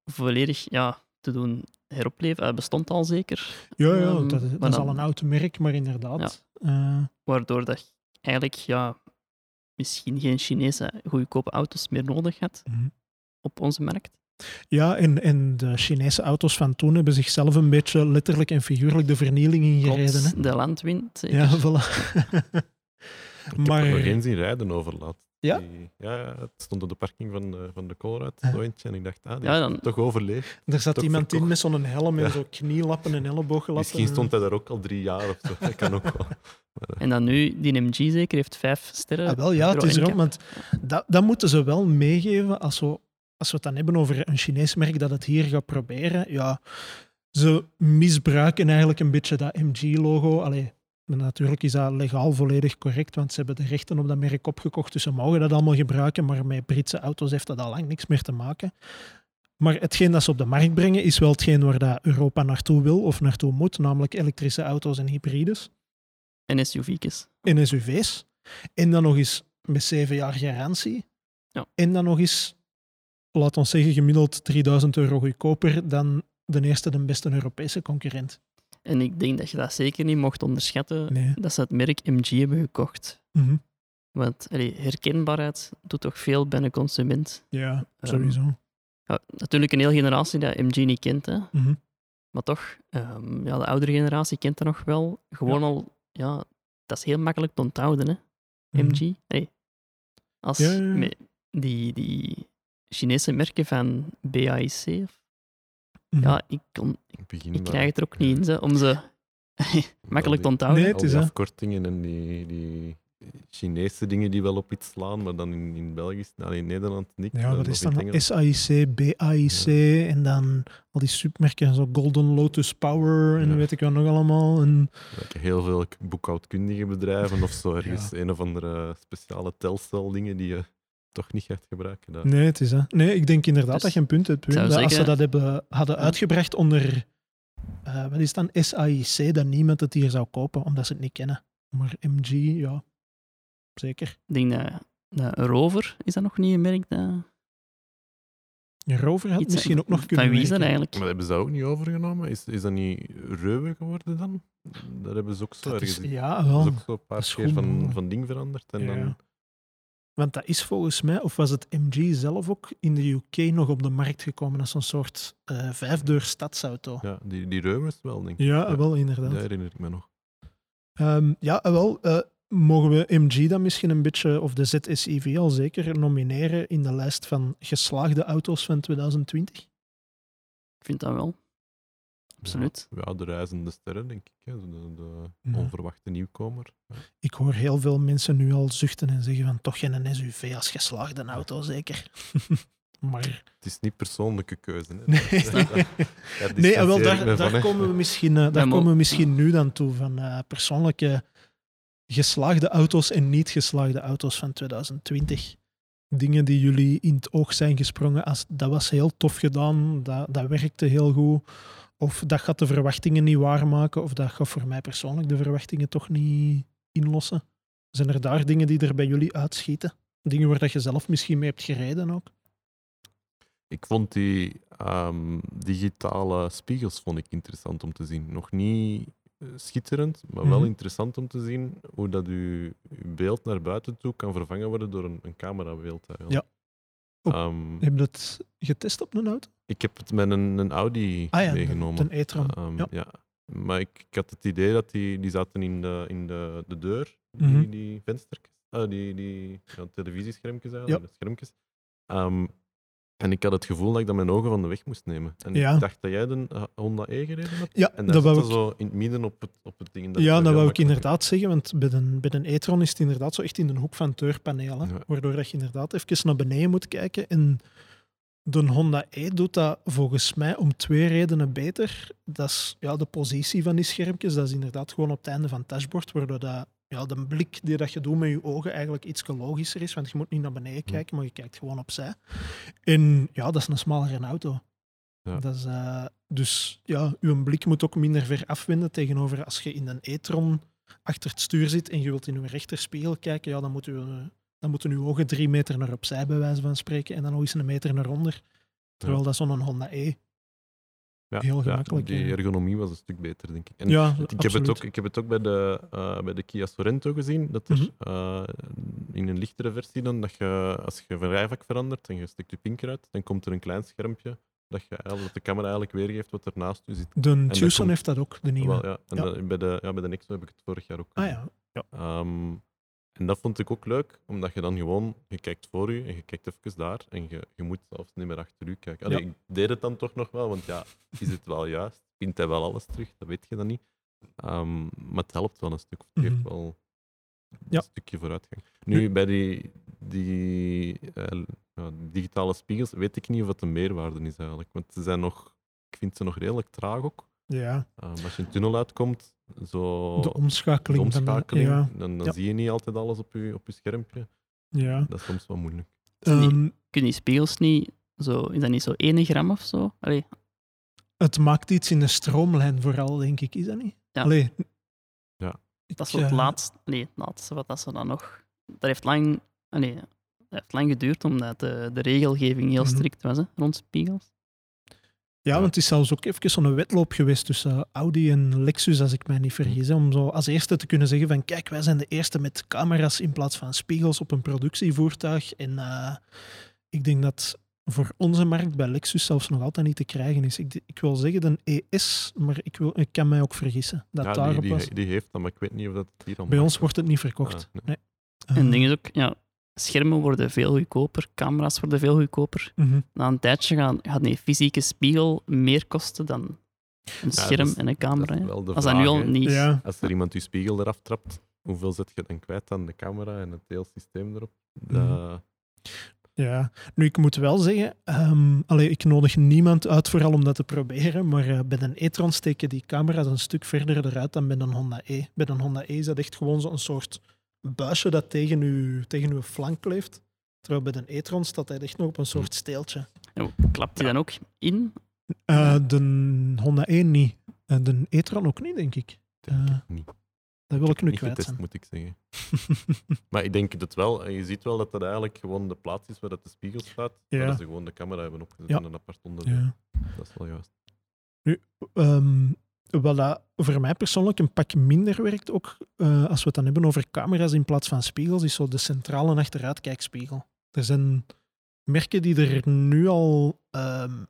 volledig ja, te doen heropleven. Het bestond al zeker. Ja, ja um, dat, is, dat dan, is al een oud merk, maar inderdaad. Ja. Uh, Waardoor dat eigenlijk ja, misschien geen Chinese goedkope auto's meer nodig had mm -hmm. op onze markt. Ja, en, en de Chinese auto's van toen hebben zichzelf een beetje letterlijk en figuurlijk de vernieling ingereden. Klopt, de landwind. Zeker. Ja, voilà. Ik maar... heb er nog geen zien rijden overlaat. Ja? Die, ja, het stond op de parking van de, van de Colruyt, ja. en ik dacht, ah, die ja, dan... toch overleefd. Er zat iemand verkocht. in met zo'n helm en ja. zo knielappen en ellebooggelappen. Misschien stond hij daar ook al drie jaar of zo. Dat kan ook wel. Maar, en dan nu, die MG zeker, heeft vijf sterren. Ah, wel, ja, het is erom, want dat, dat moeten ze wel meegeven als we, als we het dan hebben over een Chinees merk dat het hier gaat proberen. Ja, ze misbruiken eigenlijk een beetje dat MG-logo. Allee, maar natuurlijk is dat legaal volledig correct, want ze hebben de rechten op dat merk opgekocht, dus ze mogen dat allemaal gebruiken, maar met Britse auto's heeft dat al lang niks meer te maken. Maar hetgeen dat ze op de markt brengen, is wel hetgeen waar dat Europa naartoe wil of naartoe moet, namelijk elektrische auto's en hybrides. En SUV's. En SUV's. En dan nog eens met zeven jaar garantie. Ja. En dan nog eens, laat ons zeggen, gemiddeld 3000 euro goedkoper dan de eerste, de beste Europese concurrent. En ik denk dat je dat zeker niet mocht onderschatten, Nee. dat ze het merk MG hebben gekocht. Mhm. Want allee, herkenbaarheid doet toch veel bij een consument. Ja, Ehm, sowieso. Ja, natuurlijk een hele generatie dat MG niet kent, hè. Mhm. maar toch, ehm, ja, de oudere generatie kent dat nog wel. Gewoon al, ja, dat is heel makkelijk te onthouden, hè. Mhm. MG. Hey. Als Ja, die, die Chinese merken van BAIC, of- Mhm. Ja, ik, kon, Ik, begin ik krijg het er ook niet in, hè, om ze makkelijk te onthouden. Nee, het is die afkortingen en die, die Chinese dingen die wel op iets slaan, maar dan in, in België, nou, in Nederland niet. Ja, wat of is dan? Engeland. SAIC, BAIC en dan al die submerken, zo Golden Lotus Power en Ja. weet ik wat nog allemaal. En, heel veel boekhoudkundige bedrijven of zo ergens een of andere speciale telstel dingen die je toch niet gaat gebruiken. Daar. nee, het is hè. Nee, ik denk inderdaad Dus dat je een punt hebt. Dat als ze dat hebben, hadden uitgebracht onder, eh, wat is dan, SAIC, dat niemand het hier zou kopen, omdat ze het niet kennen. Maar MG, ja, zeker. Ik denk dat, dat Rover, is dat nog niet een merk dat... Rover had iets- misschien ook nog kunnen Van wie is dat eigenlijk? Maar hebben ze dat ook niet overgenomen? Is, is dat niet Reuwe geworden dan? Daar hebben ze ook zo Dat is, ja, dat is wel. ook zo een paar dat is keer goed, van, van ding veranderd. En Ja. dan, Want dat is volgens mij, of was het MG zelf ook in de UK nog op de markt gekomen als een soort eh vijfdeur stadsauto? ja, die, die Reuwes wel, denk ik. Ja, wel inderdaad. Dat herinner ik me nog. Ehm, ja, wel. eh, mogen we MG dan misschien een beetje, of de ZSIV al zeker, nomineren in de lijst van geslaagde auto's van 2020? Ik vind dat wel. Absoluut. Ja, ja, de reizende sterren, denk ik. Hè. zo De, de Ja. onverwachte nieuwkomer. Ja. Ik hoor heel veel mensen nu al zuchten en zeggen van toch geen SUV als geslaagde auto, zeker. maar Het is niet persoonlijke keuze. Hè. nee, Ja, nee en wel, daar, daar, komen we misschien, eh, daar maar- komen we misschien nu dan toe van eh, persoonlijke geslaagde auto's en niet geslaagde auto's van 2020. Dingen die jullie in het oog zijn gesprongen als dat was heel tof gedaan, dat, dat werkte heel goed. Of dat gaat de verwachtingen niet waarmaken, of dat gaat voor mij persoonlijk de verwachtingen toch niet inlossen. Zijn er daar dingen die er bij jullie uitschieten? Dingen waar dat je zelf misschien mee hebt gereden ook? Ik vond die ehm, digitale spiegels vond ik interessant om te zien. Nog niet eh, schitterend, maar wel Mhm. interessant om te zien hoe dat uw, uw beeld naar buiten toe kan vervangen worden door een, een camerabeeld. Eigenlijk. Ja. Ehm, Heb je dat getest op een auto? ik heb het met een, een Audi Ah ja, meegenomen. een e-tron. Ehm, Ja. ja. Maar ik, ik had het idee dat die, die zaten in de, in de, de deur, die, Mhm. die venstertjes, ah, die, die ja, televisieschermpjes eigenlijk, de schermpjes. Ehm, en ik had het gevoel dat ik dat mijn ogen van de weg moest nemen. En Ja. ik dacht dat jij de eh, Honda E gereden hebt. Ja, En dat dat wou ik, zo in het midden op het, op het ding. ja, er dat wou ik inderdaad zeggen, want bij een, bij een e-tron is het inderdaad zo echt in de hoek van het deurpaneel. Ja. Waardoor dat je inderdaad even naar beneden moet kijken. En de Honda E doet dat volgens mij om twee redenen beter. Dat is ja, de positie van die schermpjes. Dat is inderdaad gewoon op het einde van het dashboard, waardoor dat, ja, de blik die dat je doet met je ogen eigenlijk iets logischer is. Want je moet niet naar beneden kijken, maar je kijkt gewoon opzij. En ja, dat is een smalere auto. Ja. Dat is, eh, dus ja, uw blik moet ook minder ver afwenden tegenover als je in een e-tron achter het stuur zit en je wilt in uw rechterspiegel kijken, ja, dan, moet u, dan moeten uw ogen drie meter naar opzij, bij wijze van spreken, en dan nog eens een meter naar onder. Terwijl dat zo'n Honda E. Ja, heel gemakkelijk, die ergonomie was een stuk beter, denk ik. En ja, ik, heb het ook, ik heb het ook bij de, eh, bij de Kia Sorento gezien, dat er Mhm. eh, in een lichtere versie dan, dat je als je van rijvak verandert en je stikt je pinker uit, dan komt er een klein schermpje dat, je eigenlijk, dat de camera eigenlijk weergeeft wat er naast je zit. De Tucson heeft dat ook, de nieuwe. Wel, ja. En Ja. bij, de, ja, bij de Nexo heb ik het vorig jaar ook ah ja, Ehm, en dat vond ik ook leuk, omdat je dan gewoon, je kijkt voor je en je kijkt even daar en je, je moet zelfs niet meer achter je kijken. Allee, Ja. Ik deed het dan toch nog wel, want ja, is het wel juist? Vindt hij wel alles terug? Dat weet je dan niet. Ehm, maar het helpt wel een stuk, het geeft Mhm. wel een Ja. stukje vooruitgang. Nu, bij die, die eh, digitale spiegels weet ik niet of het een meerwaarde is eigenlijk, want ze zijn nog, ik vind ze nog redelijk traag ook. Ja. Ehm, als je een tunnel uitkomt, zo De omschakeling. de omschakeling, Van de, dan, dan Ja. zie je niet altijd alles op je, op je schermpje. ja. Dat is soms wel moeilijk. Die- Ehm, Kunnen die spiegels niet zo... Is dat niet zo 1 gram of zo? Allee, het maakt iets in de stroomlijn vooral, denk ik. Is dat niet? Ja. Allee, Ja. ik, dat is het eh, laatste... Nee, het laatste wat dat ze dan nog... Dat heeft lang allee, het heeft lang geduurd omdat de, de regelgeving heel Mhm. strikt was hè, rond spiegels. Ja, want het is zelfs ook even zo'n wedloop geweest tussen Audi en Lexus, als ik mij niet vergis. hè, Om zo als eerste te kunnen zeggen van kijk, wij zijn de eerste met camera's in plaats van spiegels op een productievoertuig. En eh, ik denk dat voor onze markt bij Lexus zelfs nog altijd niet te krijgen is. Ik, ik wil zeggen een ES, maar ik, wil, ik kan mij ook vergissen dat Ja, daarop die, was. die, die heeft dat, maar ik weet niet of dat hier al Bij ons wordt het niet verkocht. Ah, nee. nee. En Eh, het ding is ook, ja, schermen worden veel goedkoper, camera's worden veel goedkoper. mhm. Na een tijdje gaan, gaat een fysieke spiegel meer kosten dan een Ja, scherm dat is- en een dat camera. wel de Als dat nu al niet... Ja, Als er iemand je spiegel eraf trapt, hoeveel zet je dan kwijt aan de camera en het hele systeem erop? Mhm. Dat- Ja, nu ik moet wel zeggen, ehm allee, ik nodig niemand uit vooral om dat te proberen, maar eh, bij een e-tron steken die camera's een stuk verder eruit dan bij een Honda E. Bij een Honda E is dat echt gewoon zo'n soort buisje dat tegen uw, tegen uw flank kleeft. Terwijl bij een e-tron staat hij echt nog op een soort steeltje. Ja, Klapt die dan ook in? Eh, de Honda E niet. En de e-tron ook niet, denk ik. denk Eh, ik niet. Dat wil ik nu niet kwijt getest, zijn. moet ik zeggen. Maar ik denk het wel. En je ziet wel dat dat eigenlijk gewoon de plaats is waar dat de spiegel staat. Ja. Waar ze gewoon de camera hebben opgezet Ja. en een apart onderdeel. Ja. Dat is wel juist. Ehm, wat dat voor mij persoonlijk een pak minder werkt, ook eh, als we het dan hebben over camera's in plaats van spiegels, is zo de centrale achteruitkijkspiegel. Er zijn merken die er nu al, ehm,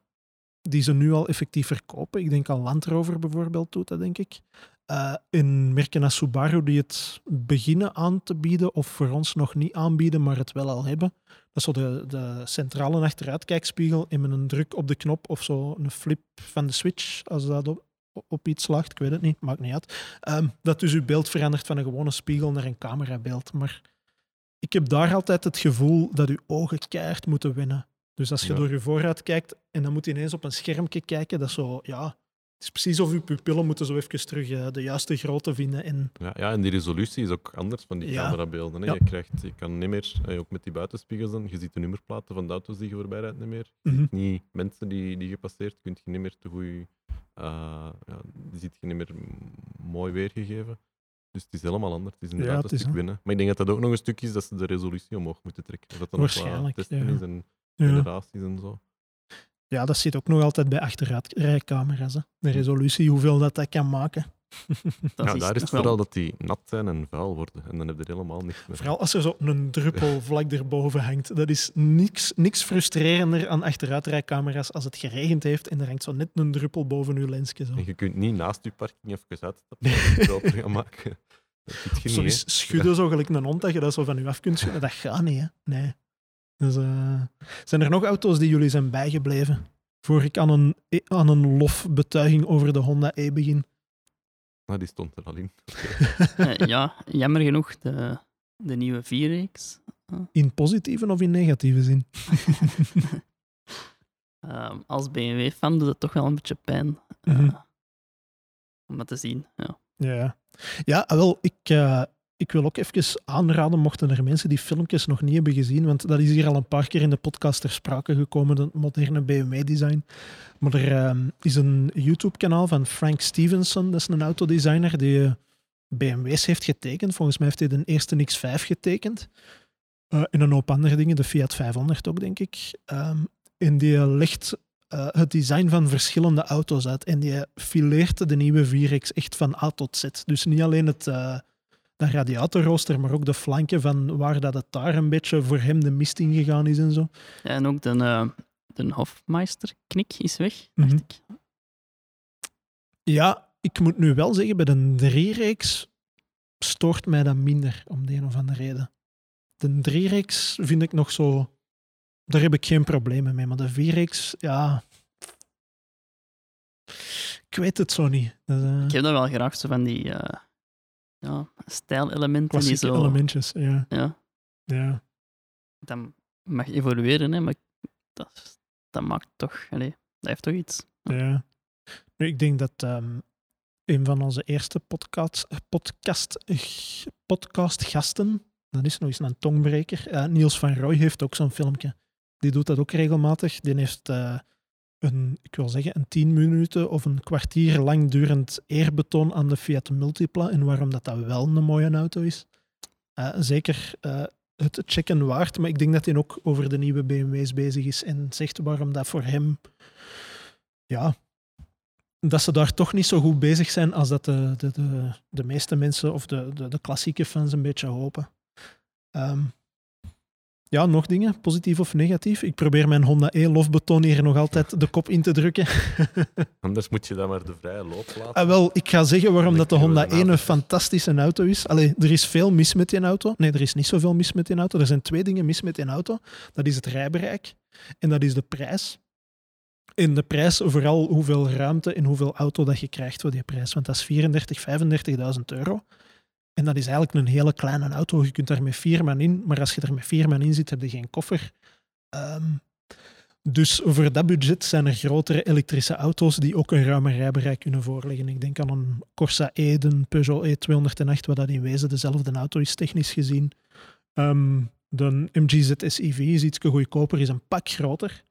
die ze nu al effectief verkopen. Ik denk al Land Rover bijvoorbeeld doet dat, denk ik. Eh in merken als Subaru die het beginnen aan te bieden, of voor ons nog niet aanbieden, maar het wel al hebben. Dat is zo de, de centrale achteruitkijkspiegel en met een druk op de knop of zo een flip van de switch, als dat op, op iets slaagt, ik weet het niet, maakt niet uit. Ehm, dat dus uw beeld verandert van een gewone spiegel naar een camerabeeld. Maar ik heb daar altijd het gevoel dat uw ogen keihard moeten winnen. Dus als je Ja. door je vooruit kijkt en dan moet je ineens op een schermpje kijken, dat is zo, ja, het is precies of uw pupillen moeten zo even terug eh, de juiste grootte vinden. En Ja, ja, en die resolutie is ook anders van die Ja. camerabeelden. Hè. Ja. Je, krijgt, je kan niet meer, eh, ook met die buitenspiegels dan, je ziet de nummerplaten van de auto's die je voorbij rijdt niet meer. Mhm. Niet mensen die, die je passeert, kun je niet meer te goed, ja, die ziet je niet meer mooi weergegeven. Dus het is helemaal anders. Het is inderdaad het een is, stuk hè. winnen. Maar ik denk dat dat ook nog een stuk is dat ze de resolutie omhoog moeten trekken. Dat dat nog wat Waarschijnlijk, testen is en generaties en zo. Ja, dat zit ook nog altijd bij achteruitrijcamera's. hè. De resolutie, hoeveel dat, dat kan maken. Dat ja, daar is het wel- vooral dat die nat zijn en vuil worden. En dan heb je er helemaal niks meer. Vooral als er zo een druppel vlak erboven hangt. Dat is niks, niks frustrerender aan achteruitrijcamera's als het geregend heeft en er hangt zo net een druppel boven uw lensje. Zo. En je kunt niet naast je parking even uitstappen en het groter gaan maken. Dat je Zo niet, schudden, zo gelijk een hond, dat je dat zo van je af kunt schudden. Dat gaat niet, hè. Nee. Dus, eh, zijn er nog auto's die jullie zijn bijgebleven? Voor ik aan een, aan een lofbetuiging over de Honda E begin. Nou, die stond er al in. Eh, ja, jammer genoeg, de, de nieuwe 4X. In positieve of in negatieve zin? Ehm, als BMW-fan doet het toch wel een beetje pijn eh, Mhm. om dat te zien. Ja. Ja, ja wel, ik, eh, ik wil ook even aanraden, mochten er mensen die filmpjes nog niet hebben gezien, want dat is hier al een paar keer in de podcast ter sprake gekomen, het moderne BMW-design. Maar er ehm, is een YouTube-kanaal van Frank Stevenson, dat is een autodesigner die eh, BMW's heeft getekend. Volgens mij heeft hij de eerste X5 getekend. Eh, en een hoop andere dingen, de Fiat 500 ook, denk ik. Ehm, en die legt eh, het design van verschillende auto's uit. En die fileert de nieuwe 4X echt van A tot Z. Dus niet alleen het, dat radiatorrooster, maar ook de flanken van waar dat het daar een beetje voor hem de mist in gegaan is en zo. Ja, en ook de, eh, de Hofmeister-knik is weg, dacht Mhm. ik. Ja, ik moet nu wel zeggen, bij de 3-reeks stoort mij dat minder, om de een of andere reden. De 3-reeks vind ik nog zo... Daar heb ik geen problemen mee, maar de 4-reeks, ja... Ik weet het zo niet. Dat, eh, Ik heb dat wel graag, zo van die eh ja, stijlelementen. Die zo, elementjes, ja. ja, ja. dat mag evolueren, hè, maar dat, dat maakt toch... Allee, dat heeft toch iets. Ja. Nu, ik denk dat ehm, een van onze eerste podcast, podcast, podcastgasten, dat is nog eens een tongbreker, eh, Niels van Rooij heeft ook zo'n filmpje. Die doet dat ook regelmatig. Die heeft eh, ik wil zeggen, een tien minuten of een kwartier lang durend eerbetoon aan de Fiat Multipla en waarom dat, dat wel een mooie auto is. Eh, zeker eh, het checken waard. Maar ik denk dat hij ook over de nieuwe BMW's bezig is en zegt waarom dat voor hem. Ja, dat ze daar toch niet zo goed bezig zijn als dat de, de, de, de meeste mensen of de, de, de klassieke fans een beetje hopen. Ehm, ja, nog dingen, positief of negatief. Ik probeer mijn Honda E-lofbeton hier nog altijd de kop in te drukken. Anders moet je dan maar de vrije loop laten. Ah, wel, ik ga zeggen waarom dat de Honda 1 een fantastische auto is. Allee, er is veel mis met die auto. Nee, er is niet zoveel mis met die auto. Er zijn twee dingen mis met die auto. Dat is het rijbereik en dat is de prijs. En de prijs, vooral hoeveel ruimte en hoeveel auto dat je krijgt voor die prijs. Want dat is 34.000, 35.000 euro. En dat is eigenlijk een hele kleine auto. Je kunt daar met vier man in, maar als je er met vier man in zit, heb je geen koffer. Ehm, dus voor dat budget zijn er grotere elektrische auto's die ook een ruimer rijbereik kunnen voorleggen. Ik denk aan een Corsa E, de Peugeot E208, wat dat in wezen dezelfde auto is, technisch gezien. Ehm, de MG ZS-EV is iets goedkoper, is een pak groter.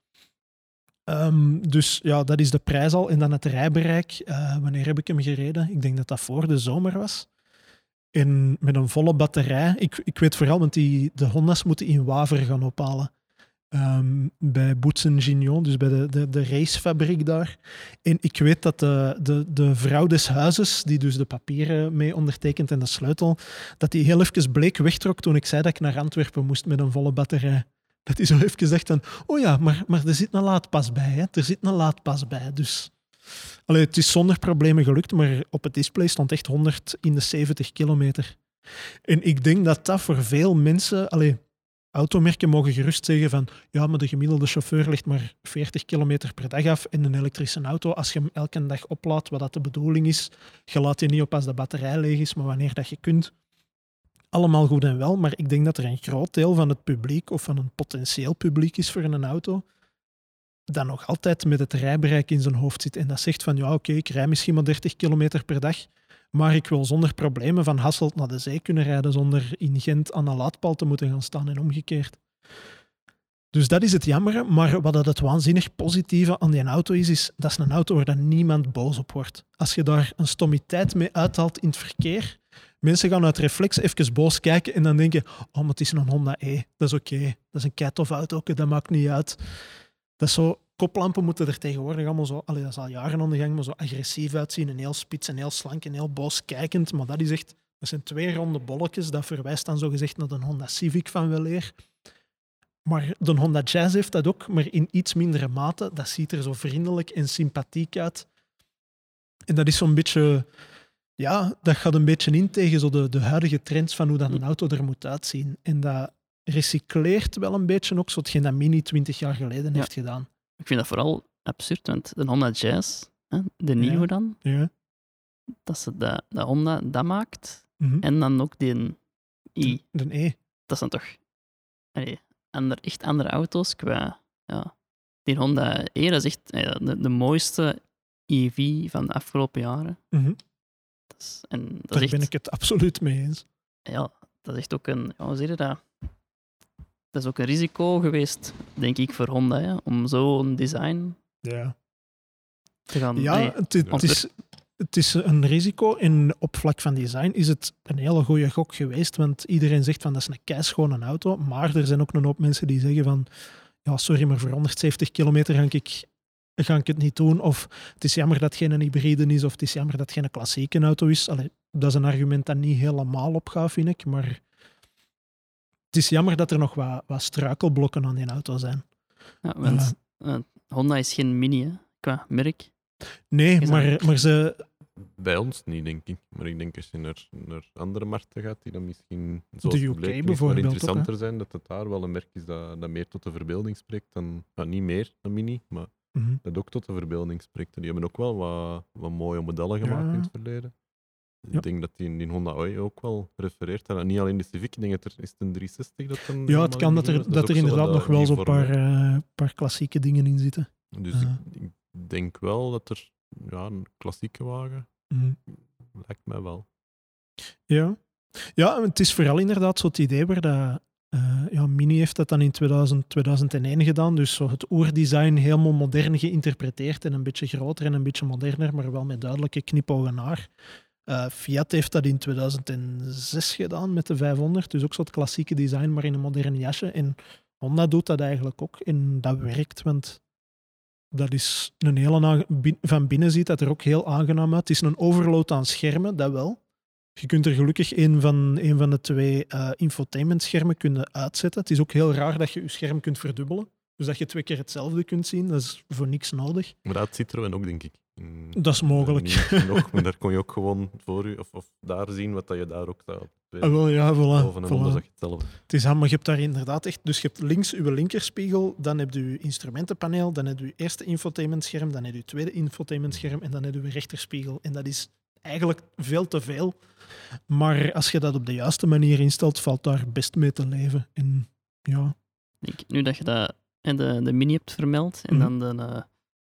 Ehm, dus ja, dat is de prijs al. En dan het rijbereik. Eh, wanneer heb ik hem gereden? Ik denk dat dat voor de zomer was. En met een volle batterij. Ik, ik weet vooral, want die, de Honda's moeten in Waver gaan ophalen. Ehm, bij Boetsen Gignon, dus bij de, de, de racefabriek daar. En ik weet dat de, de, de vrouw des huizes, die dus de papieren mee ondertekent en de sleutel, dat die heel even bleek wegtrok toen ik zei dat ik naar Antwerpen moest met een volle batterij. Dat hij zo even zegt van, oh ja, maar, maar er zit een laadpas bij. Hè? Er zit een laadpas bij, dus... Allee, het is zonder problemen gelukt, maar op het display stond echt 100 in de 70 kilometer. En ik denk dat dat voor veel mensen... Allee, automerken mogen gerust zeggen van ja, maar de gemiddelde chauffeur legt maar 40 kilometer per dag af en een elektrische auto, als je hem elke dag oplaadt, wat dat de bedoeling is, je laat je niet op als de batterij leeg is, maar wanneer dat je kunt. Allemaal goed en wel, maar ik denk dat er een groot deel van het publiek of van een potentieel publiek is voor een auto dat nog altijd met het rijbereik in zijn hoofd zit en dat zegt van ja, oké, ik rij misschien maar 30 kilometer per dag, maar ik wil zonder problemen van Hasselt naar de zee kunnen rijden zonder in Gent aan een laadpaal te moeten gaan staan en omgekeerd. Dus dat is het jammere, maar wat dat het waanzinnig positieve aan die auto is, is dat is een auto waar dan niemand boos op wordt. Als je daar een stommiteit mee uithaalt in het verkeer, mensen gaan uit reflex even boos kijken en dan denken, oh, maar het is een Honda E, dat is oké, dat is een keitof auto, dat maakt niet uit. Dat is zo, koplampen moeten er tegenwoordig allemaal zo, allee, dat is al jaren aan de gang, maar zo agressief uitzien en heel spits en heel slank en heel boos kijkend. Maar dat is echt, dat zijn twee ronde bolletjes, dat verwijst dan zogezegd naar de Honda Civic van weleer. Maar de Honda Jazz heeft dat ook, maar in iets mindere mate. Dat ziet er zo vriendelijk en sympathiek uit. En dat is zo'n beetje, ja, dat gaat een beetje in tegen zo de, de huidige trends van hoe dat een auto er moet uitzien. En dat recycleert wel een beetje ook, zo hetgeen dat Mini 20 jaar geleden Ja. heeft gedaan. Ik vind dat vooral absurd, want de Honda Jazz, hè, de nieuwe Ja. dan, Ja. dat ze de, Honda dat maakt, Mhm. en dan ook die i. De E. Dat zijn toch allee, ander, echt andere auto's qua... Ja. Die Honda E, dat is echt ja, de, de mooiste EV van de afgelopen jaren. Mhm. Dat is, en dat Daar is echt, ben ik het absoluut mee eens. ja, dat is echt ook een... Ja, hoe zeg je dat? Dat is ook een risico geweest, denk ik, voor Honda, hè, om zo'n design Ja, te gaan... ja het, het, is, het is een risico. En op vlak van design is het een hele goede gok geweest. Want iedereen zegt van dat is een keischone auto. Maar er zijn ook een hoop mensen die zeggen van ja, sorry, maar voor 170 kilometer ga ik, ga ik het niet doen. Of het is jammer dat het geen hybride is. Of het is jammer dat het geen klassieke auto is. Allee, dat is een argument dat niet helemaal opgaat, vind ik. Maar het is jammer dat er nog wat, wat struikelblokken aan die auto zijn. ja, want Honda is geen mini, hè, qua merk. Nee, Is maar, maar ze, Bij ons niet, denk ik. Maar ik denk als je naar, naar andere markten gaat, die dan misschien De zoals UK is, maar bijvoorbeeld ook, interessanter zijn, dat het daar wel een merk is dat, dat meer tot de verbeelding spreekt dan... nou, niet meer dan Mini, maar Mhm. dat ook tot de verbeelding spreekt. En die hebben ook wel wat, wat mooie modellen gemaakt Ja. in het verleden. Ja. Ik denk dat die in die Honda Oi ook wel refereert. En niet alleen de Civic, ik denk dat er is het een 360 dat Ja, het kan dat er, dat er inderdaad nog wel zo'n paar, eh, paar klassieke dingen in zitten. Dus eh. ik, ik denk wel dat er ja, een klassieke wagen Mhm. lijkt mij wel. Ja. ja, het is vooral inderdaad zo het idee waar dat, eh, ja, Mini heeft dat dan in 2000, 2001 gedaan. Dus zo het oerdesign helemaal modern geïnterpreteerd en een beetje groter en een beetje moderner, maar wel met duidelijke knipogen naar. Eh, Fiat heeft dat in 2006 gedaan met de 500, dus ook zo'n klassieke design, maar in een moderne jasje. En Honda doet dat eigenlijk ook en dat werkt, want dat is een hele van binnen ziet dat er ook heel aangenaam uit. Het is een overload aan schermen, dat wel. Je kunt er gelukkig een van, een van de twee eh infotainmentschermen kunnen uitzetten. Het is ook heel raar dat je je scherm kunt verdubbelen. Dus dat je twee keer hetzelfde kunt zien. Dat is voor niks nodig. Maar dat Citroën ook, denk ik. In- Dat is mogelijk. Niet genoeg, maar daar kon je ook gewoon voor je, of, of daar zien wat dat je daar ook staat. Ah, wel, ja, voilà. Boven en voilà. onder zag je hetzelfde. Het is handig. Je hebt daar inderdaad echt... Dus je hebt links je linkerspiegel, dan heb je je instrumentenpaneel, dan heb je je eerste infotainmentscherm, dan heb je je tweede infotainmentscherm en dan heb je je rechterspiegel. En dat is eigenlijk veel te veel. Maar als je dat op de juiste manier instelt, valt daar best mee te leven. En ja, Ik, nu dat je dat, en de, de Mini hebt vermeld en Mhm. dan de, eh,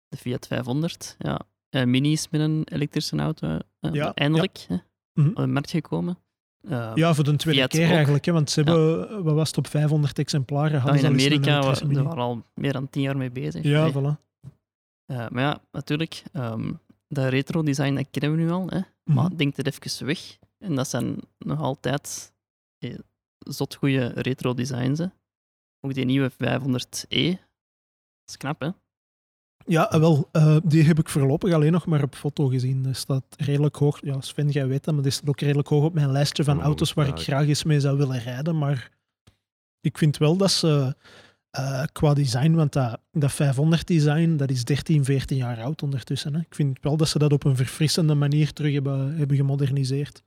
de Fiat 500. Ja, eh, Mini is met een elektrische auto eh, Ja, eindelijk hè, Mhm. op de markt gekomen. Eh, ja voor de tweede Fiat keer ook. eigenlijk. Hè, want ze hebben, wat was het, op 500 exemplaren hadden in Amerika waren al meer dan tien jaar mee bezig. Ja, voilà. Maar ja, natuurlijk, ehm dat retro design dat kennen we nu al. Hè. Maar Mhm. denk er even weg. En dat zijn nog altijd zot goede retro designs. Hè. Ook die nieuwe 500e. Dat is knap, hè? Ja, ah, wel, eh, die heb ik voorlopig alleen nog maar op foto gezien. Dat staat redelijk hoog. Ja, Sven, jij weet dat, maar die staat ook redelijk hoog op mijn lijstje van Oh, auto's waar ik ja, ik- graag eens mee zou willen rijden. Maar ik vind wel dat ze eh, qua design, want dat, dat 500 design, dat is 13, 14 jaar oud ondertussen. Hè. Ik vind wel dat ze dat op een verfrissende manier terug hebben, hebben gemoderniseerd.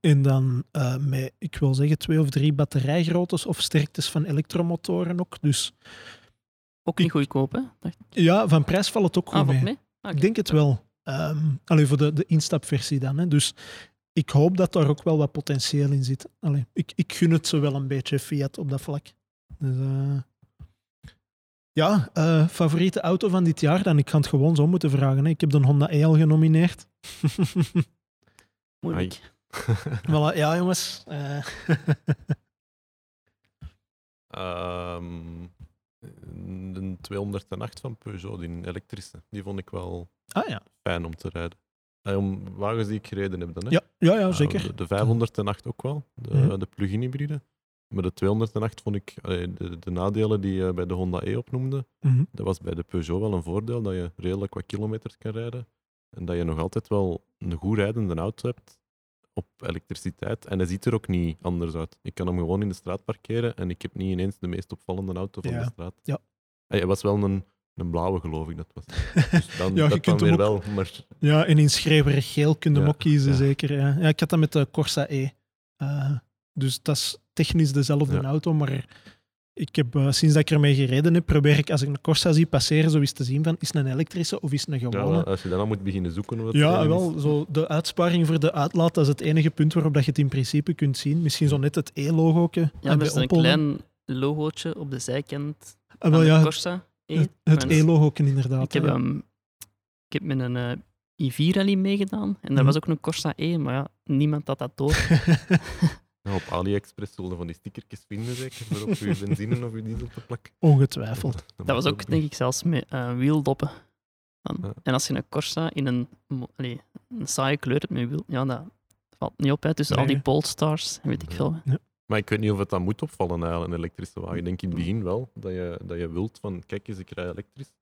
En dan eh, met, ik wil zeggen, twee of drie batterijgroottes of sterktes van elektromotoren ook. Dus Ook niet goedkoop, hè? Dacht ik. ja, van prijs valt het ook goed Ah, mee. Ah, Ik denk het wel. Ehm alleen voor de, de instapversie dan. Hè. Dus ik hoop dat daar ook wel wat potentieel in zit. Allee, ik, ik gun het ze wel een beetje, Fiat, op dat vlak. Dus, eh, ja, eh, favoriete auto van dit jaar dan? Ik ga het gewoon zo moeten vragen. Hè. Ik heb de Honda E al genomineerd. Moeilijk. voilà, ja, jongens. Eh, Ehm, de 208 van Peugeot, die elektrische, die vond ik wel ah ja. fijn om te rijden. Eh, om wagens die ik gereden heb dan, hè? Ja, ja, ja, Eh, zeker. De, de 508 ook wel, de, Mhm. de plug-in hybride. Maar de 208 vond ik, allee, de, de nadelen die je bij de Honda E opnoemde, Mhm. dat was bij de Peugeot wel een voordeel, dat je redelijk wat kilometers kan rijden. En dat je nog altijd wel een goed rijdende auto hebt op elektriciteit. En hij ziet er ook niet anders uit. Ik kan hem gewoon in de straat parkeren en ik heb niet ineens de meest opvallende auto van Ja. de straat. Ja. Hij hij was wel een, een blauwe, geloof ik dat was. Dus dan, Ja, je dat kunt hem weer ook- wel, maar Ja, en in schreeuwerig geel kun je hem Ja, ook kiezen, ja. zeker. Ja. ja, ik had dat met de Corsa E. Eh, dus dat is technisch dezelfde auto, maar ik heb, eh, sinds dat ik ermee gereden heb, probeer ik als ik een Corsa zie passeren, zo eens te zien van, is het een elektrische of is het een ja, gewone? als je dan al moet beginnen zoeken... het Ja, wel, zo de uitsparing voor de uitlaat, dat is het enige punt waarop dat je het in principe kunt zien. Misschien zo net het E-logo. Ja, er is een klein logootje op de zijkant Ah, van de ja, Corsa. E. het, E-logo inderdaad. Ik heb, ja. ik heb met een eh, i4-rally meegedaan en daar Mhm. was ook een Corsa E, maar ja, niemand had dat door. Ja, op AliExpress zullen van die stickertjes vinden, zeker, voor op je benzine of je diesel te plakken. Ongetwijfeld. Dat was ook, denk ik, zelfs met eh, wieldoppen. Ja. En als je een Corsa in een, allee, een saaie kleur hebt met wiel, ja, dat valt niet op. Hè. Tussen al die. Polestars en weet ik veel. Maar ik weet niet of het dan moet opvallen, eigenlijk, een elektrische wagen. Ik denk in het begin wel, dat je, dat je wilt van, kijk eens, ik rij elektrisch.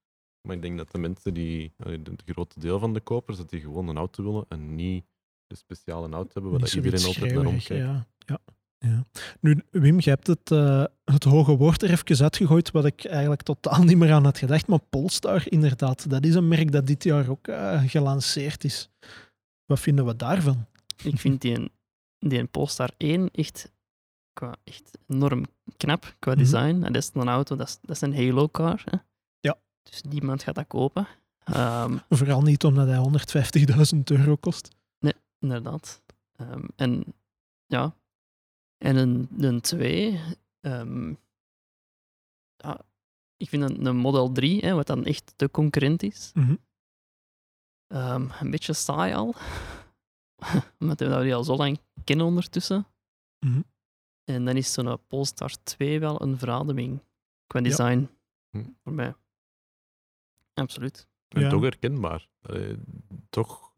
Maar ik denk dat de mensen die, het grote deel van de kopers, dat die gewoon een auto willen en niet de speciale auto hebben waar iedereen altijd naar omkijkt. Ja, ja, ja. Nu, Wim, je hebt het, eh, het hoge woord er even uitgegooid, wat ik eigenlijk totaal niet meer aan had gedacht. Maar Polestar, inderdaad, dat is een merk dat dit jaar ook eh, gelanceerd is. Wat vinden we daarvan? Ik vind die, een- die een Polestar 1 echt, qua, echt enorm knap qua Mhm. design. En dat is een auto, dat is, dat is een Halo-car. Hè. Ja. Dus niemand gaat dat kopen. Ehm, Vooral niet omdat hij 150.000 euro kost. Inderdaad. Ehm, en ja, en een, een 2. ehm, ja, ik vind een, een Model 3, hè, wat dan echt de concurrent is, Mhm. ehm, een beetje saai al. Omdat we dat al zo lang kennen ondertussen. Mhm. En dan is zo'n Polestar 2 wel een verademing qua Ja. design. Hm. Voor mij. Absoluut. En Ja. toch herkenbaar. Toch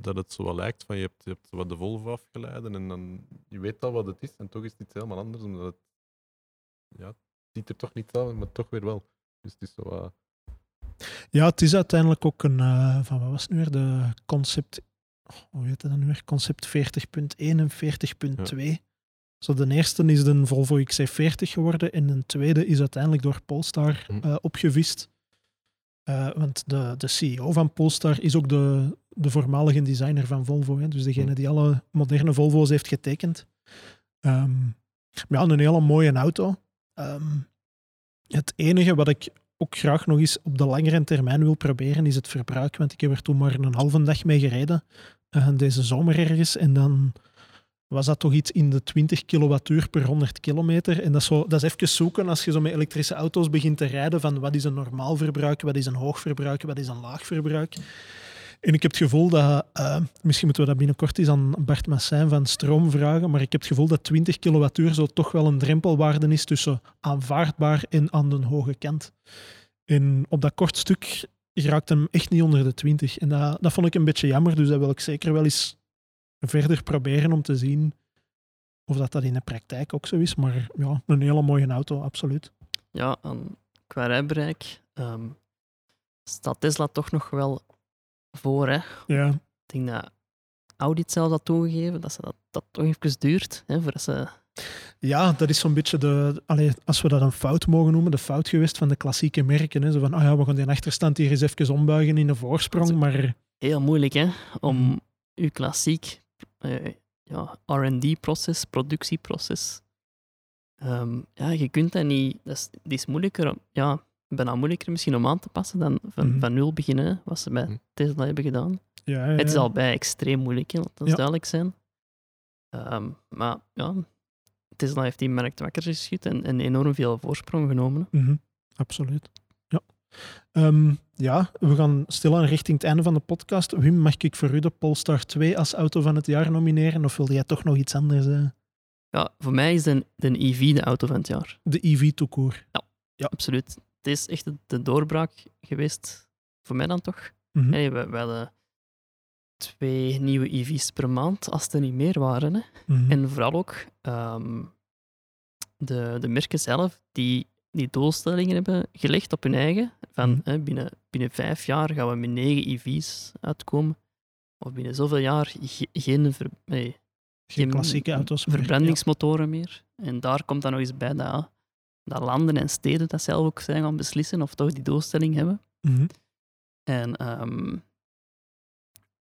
dat het zo wel lijkt van je hebt, je hebt wat de Volvo afgeleiden en dan je weet al wat het is en toch is het iets helemaal anders omdat het ja, het ziet er toch niet uit, maar toch weer wel. Dus het is zo wat- Ja, het is uiteindelijk ook een, eh, van wat was het nu weer, de concept, oh, hoe heet het dan nu weer, concept 40.1 en 40.2. Zo de eerste is de Volvo XC40 geworden en de tweede is uiteindelijk door Polestar eh, opgevist. Eh, want de, de CEO van Polestar is ook de, de voormalige designer van Volvo. Hè, dus degene Hm. die alle moderne Volvo's heeft getekend. Ehm, maar ja, een hele mooie auto. Ehm, het enige wat ik ook graag nog eens op de langere termijn wil proberen, is het verbruik. Want ik heb er toen maar een halve dag mee gereden, eh, deze zomer ergens. En dan was dat toch iets in de 20 kilowattuur per 100 kilometer. En dat is, zo, dat is even zoeken als je zo met elektrische auto's begint te rijden, van wat is een normaal verbruik, wat is een hoog verbruik, wat is een laag verbruik. En ik heb het gevoel dat, eh, misschien moeten we dat binnenkort eens aan Bart Massin van Stroom vragen, maar ik heb het gevoel dat 20 kilowattuur zo toch wel een drempelwaarde is tussen aanvaardbaar en aan de hoge kant. En op dat kort stuk geraakt hem echt niet onder de 20. En dat, dat vond ik een beetje jammer, dus dat wil ik zeker wel eens verder proberen om te zien of dat, dat in de praktijk ook zo is. Maar ja, een hele mooie auto, absoluut. Ja, en qua rijbereik ehm, staat Tesla toch nog wel voor. Hè? Ja, Ik denk dat Audi het zelf had toegegeven, dat ze dat, dat toch even duurt. Hè, voordat ze... ja dat is zo'n beetje de, allee, als we dat een fout mogen noemen, de fout geweest van de klassieke merken. Hè. Zo van, ah ja, we gaan die achterstand hier eens even ombuigen in een voorsprong, maar Heel moeilijk hè, om Mhm. uw klassiek eh, ja, RD-proces, productieproces. ehm, ja, je kunt dat niet. Dat is, die is moeilijker, om- ja, bijna moeilijker misschien om aan te passen dan van, Mhm. van nul beginnen, wat ze bij Mhm. Tesla hebben gedaan. ja, Het is ja. al bij extreem moeilijk, laat dat Ja. duidelijk zijn. Ehm, maar ja, Tesla heeft die markt wakker geschud en, en enorm veel voorsprong genomen. Mhm, absoluut. Ja. Ehm, ja, we gaan stilaan richting het einde van de podcast. Wim, mag ik voor u de Polestar 2 als auto van het jaar nomineren? Of wil jij toch nog iets anders? eh? Ja, voor mij is de, de EV de auto van het jaar. De EV toekoor. Absoluut. Het is echt de, doorbraak geweest, voor mij dan toch. Hey, we, we hadden twee nieuwe EV's per maand, als het er niet meer waren. Hè. Mhm. En vooral ook ehm, de, de merken zelf, die die doelstellingen hebben gelegd op hun eigen. Van Mhm. hè, binnen, binnen vijf jaar gaan we met negen EV's uitkomen. Of binnen zoveel jaar ge- geen, ver- nee, Geen geen klassieke auto's meer. verbrandingsmotoren meer. En daar komt dan nog eens bij dat, dat landen en steden dat zelf ook zijn gaan beslissen of toch die doelstelling hebben. Mhm. En ehm,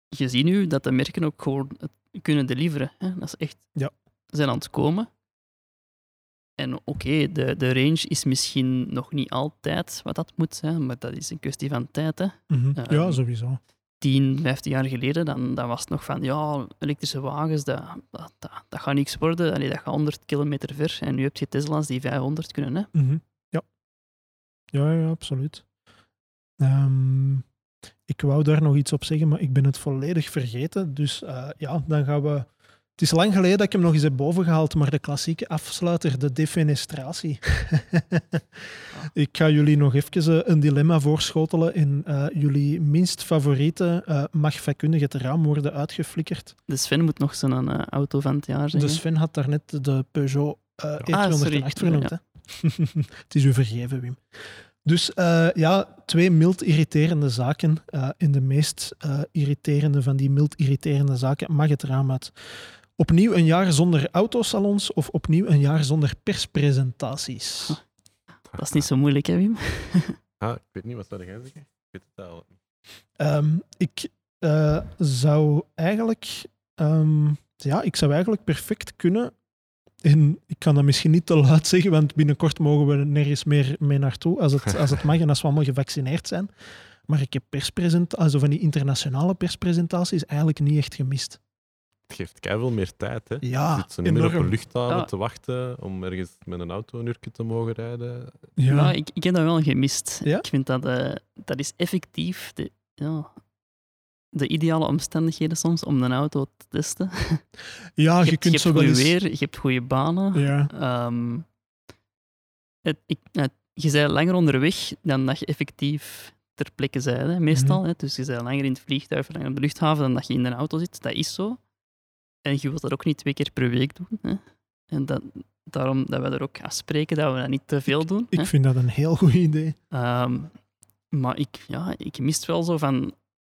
je ziet nu dat de merken ook gewoon het kunnen deliveren. Hè? Dat is echt... Ja. Ze zijn aan het komen. En oké, de, de range is misschien nog niet altijd wat dat moet zijn, maar dat is een kwestie van tijd. Hè. Mhm. Ehm, ja, sowieso. 10, 15 jaar geleden, dan, dan was het nog van, ja, elektrische wagens, dat, dat, dat, dat gaat niks worden. Allee, dat gaat 100 kilometer ver. En nu heb je Tesla's die 500 kunnen. Hè. Mhm. Ja. ja, ja, absoluut. Ehm, ik wou daar nog iets op zeggen, maar ik ben het volledig vergeten. Dus eh, ja, dan gaan we. Het is lang geleden dat ik hem nog eens heb bovengehaald, maar de klassieke afsluiter, de defenestratie. ik ga jullie nog even eh, een dilemma voorschotelen. En eh, jullie minst favoriete eh, mag vakkundig het raam worden uitgeflikkerd. De Sven moet nog zijn eh, auto van het jaar zijn. De. Sven had daarnet de Peugeot E208 Ah, sorry. vernoemd. Ja, hè? het is u vergeven, Wim. Dus ja, twee mild irriterende zaken. Eh in de meest irriterende van die mild irriterende zaken mag het raam uit. Opnieuw een jaar zonder autosalons of opnieuw een jaar zonder perspresentaties? Dat is niet zo moeilijk, hè, Wim? Ah, ik weet niet, wat zou jij zeggen? Ik weet het niet. Ehm, ik eh, zou eigenlijk, ehm, ja, ik zou eigenlijk perfect kunnen. En ik kan dat misschien niet te luid zeggen, want binnenkort mogen we nergens meer mee naartoe als het, als het mag en als we allemaal gevaccineerd zijn. Maar ik heb perspresentaties, van die internationale perspresentaties, eigenlijk niet echt gemist. Het geeft keihard meer tijd, hè? Ja, Je zit zo niet meer op een luchthaven Ja. te wachten om ergens met een auto een uurtje te mogen rijden. Ja, Ja, ik, ik heb dat wel gemist. Ja? Ik vind dat, eh, dat is effectief de, ja, de ideale omstandigheden soms om een auto te testen. ja je, je, hebt, kunt je zo wel eens... weer, je hebt goede banen. Ja, Ehm, het, ik, het- je bent langer onderweg dan dat je effectief ter plekke zijn, hè, meestal. Hè. Dus je bent langer in het vliegtuig, langer op de luchthaven dan dat je in de auto zit. Dat is zo. En je wilt dat ook niet twee keer per week doen. Hè. En dat, daarom dat we er ook afspreken dat we dat niet te veel doen. hè. Ik vind dat een heel goed idee. Ehm, maar ik, ja, ik mist wel zo van,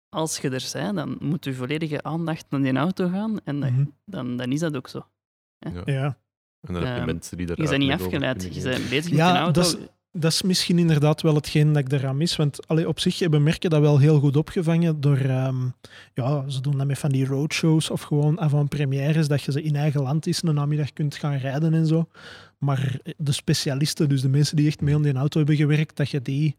als je er bent, dan moet je volledige aandacht naar die auto gaan. En Mhm. dan, dan is dat ook zo. Ja. En dan heb je Ehm, mensen die daar Je bent niet afgeleid. Je bent bezig met Ja, die auto. dat is- Dat is misschien inderdaad wel hetgeen dat ik eraan mis. Want allee, op zich hebben merken dat wel heel goed opgevangen door... ehm, ja, ze doen dat met van die roadshows of gewoon avant-premières, dat je ze in eigen land eens een namiddag kunt gaan rijden en zo. Maar de specialisten, dus de mensen die echt mee aan die auto hebben gewerkt, dat je die,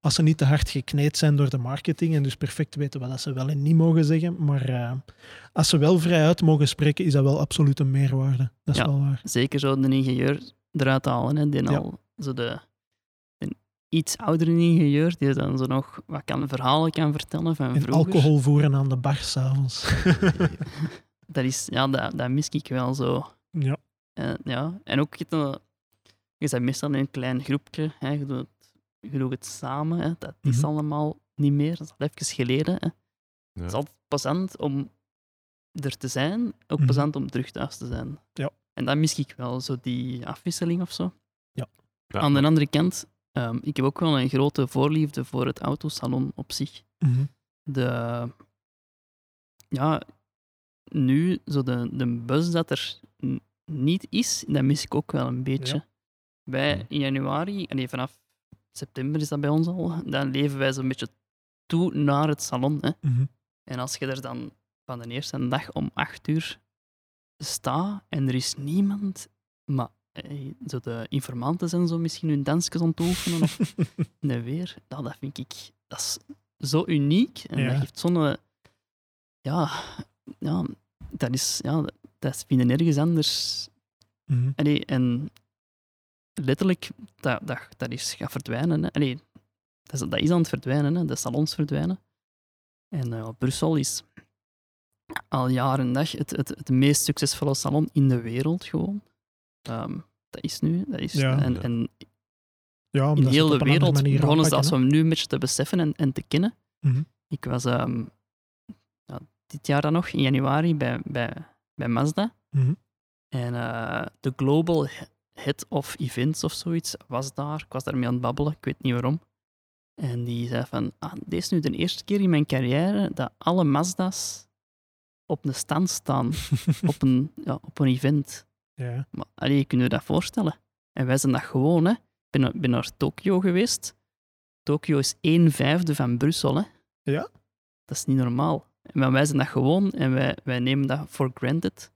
als ze niet te hard gekneed zijn door de marketing en dus perfect weten wat ze wel en niet mogen zeggen, maar eh, als ze wel vrijuit mogen spreken, is dat wel absoluut een meerwaarde. Dat is Ja. wel waar. Zeker zo de ingenieur eruit halen. Hè, die Ja. al zo de iets oudere ingenieur, die dan zo nog wat kan, verhalen kan vertellen van En vroeger. alcohol voeren aan de bar s'avonds. Dat, is, ja, dat, dat mis ik wel zo. ja. Eh, ja. En ook, je, je bent meestal in een klein groepje. Hè. Je, doet het, je doet het samen. Hè. Dat is Mhm. allemaal niet meer. Dat is al even geleden. Hè. Ja. Het is altijd plezant om er te zijn. Ook Mhm. plezant om terug thuis te zijn. Ja. En dat mis ik wel, zo die afwisseling of zo. Ja. Ja, Aan de andere kant, ehm, ik heb ook wel een grote voorliefde voor het autosalon op zich. Mhm. De, ja, nu, zo de, de bus dat er niet is, dat mis ik ook wel een beetje. Wij Mhm. in januari, nee, vanaf september is dat bij ons al, dan leven wij zo'n beetje toe naar het salon. Hè. Mhm. En als je er dan van de eerste dag om acht uur staat en er is niemand, maar zo de informanten zijn zo misschien hun dansjes aan het oefenen of nee, weer, nou, dat vind ik dat is zo uniek en Ja. dat geeft zo'n... eh, Ja, ja, dat is... Ja, dat- vinden nergens anders. Allee, en letterlijk, dat, dat, dat is gaat verdwijnen. Hè. Allee, dat, is, dat is aan het verdwijnen, hè. de salons verdwijnen. En eh, Brussel is al jaren en dag het, het, het meest succesvolle salon in de wereld gewoon. Ehm, dat is nu. Dat is, Ja. en, Ja. en Ja, in heel de andere wereld begonnen ze dat aanpakken, zo nu een beetje te beseffen en, en te kennen. Mhm. Ik was ehm, ja, dit jaar dan nog, in januari, bij, bij, bij Mazda. Mhm. En eh, de Global Head of Events of zoiets was daar. Ik was daarmee aan het babbelen, ik weet niet waarom. En die zei van, ah, dit is nu de eerste keer in mijn carrière dat alle Mazda's op een stand staan, op een, ja, op een event. Ja. Maar allee, je kunt je dat voorstellen. En wij zijn dat gewoon, hè. Ik ben, naar- ben naar Tokio geweest. Tokio is een vijfde van Brussel, hè. Ja? Dat is niet normaal. Maar wij zijn dat gewoon en wij, wij nemen dat for granted.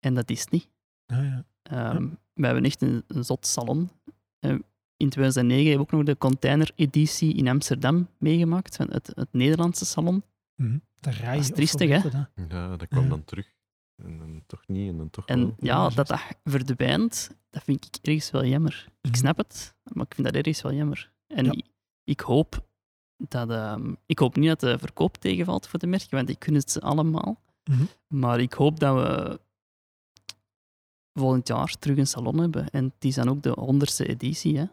En dat is het niet. Ja, ja. Ehm, We hebben echt een, een zot salon. Eh, in 2009 hebben we ook nog de container-editie in Amsterdam meegemaakt, van het, het Nederlandse salon. Mhm. De rij. Dat is triestig, hè? dat. Ja, dat kwam Ja. dan terug. En dan toch niet, en dan toch En wel. ja, Ja, dat dat verdwijnt, dat vind ik ergens wel jammer. Ik Mhm. snap het, maar ik vind dat ergens wel jammer. En Ja. ik, ik hoop dat... ehm, ik hoop niet dat de verkoop tegenvalt voor de merken, want ik kun het ze allemaal. Mhm. Maar ik hoop dat we volgend jaar terug een salon hebben. En het is dan ook de honderdste editie. Hè.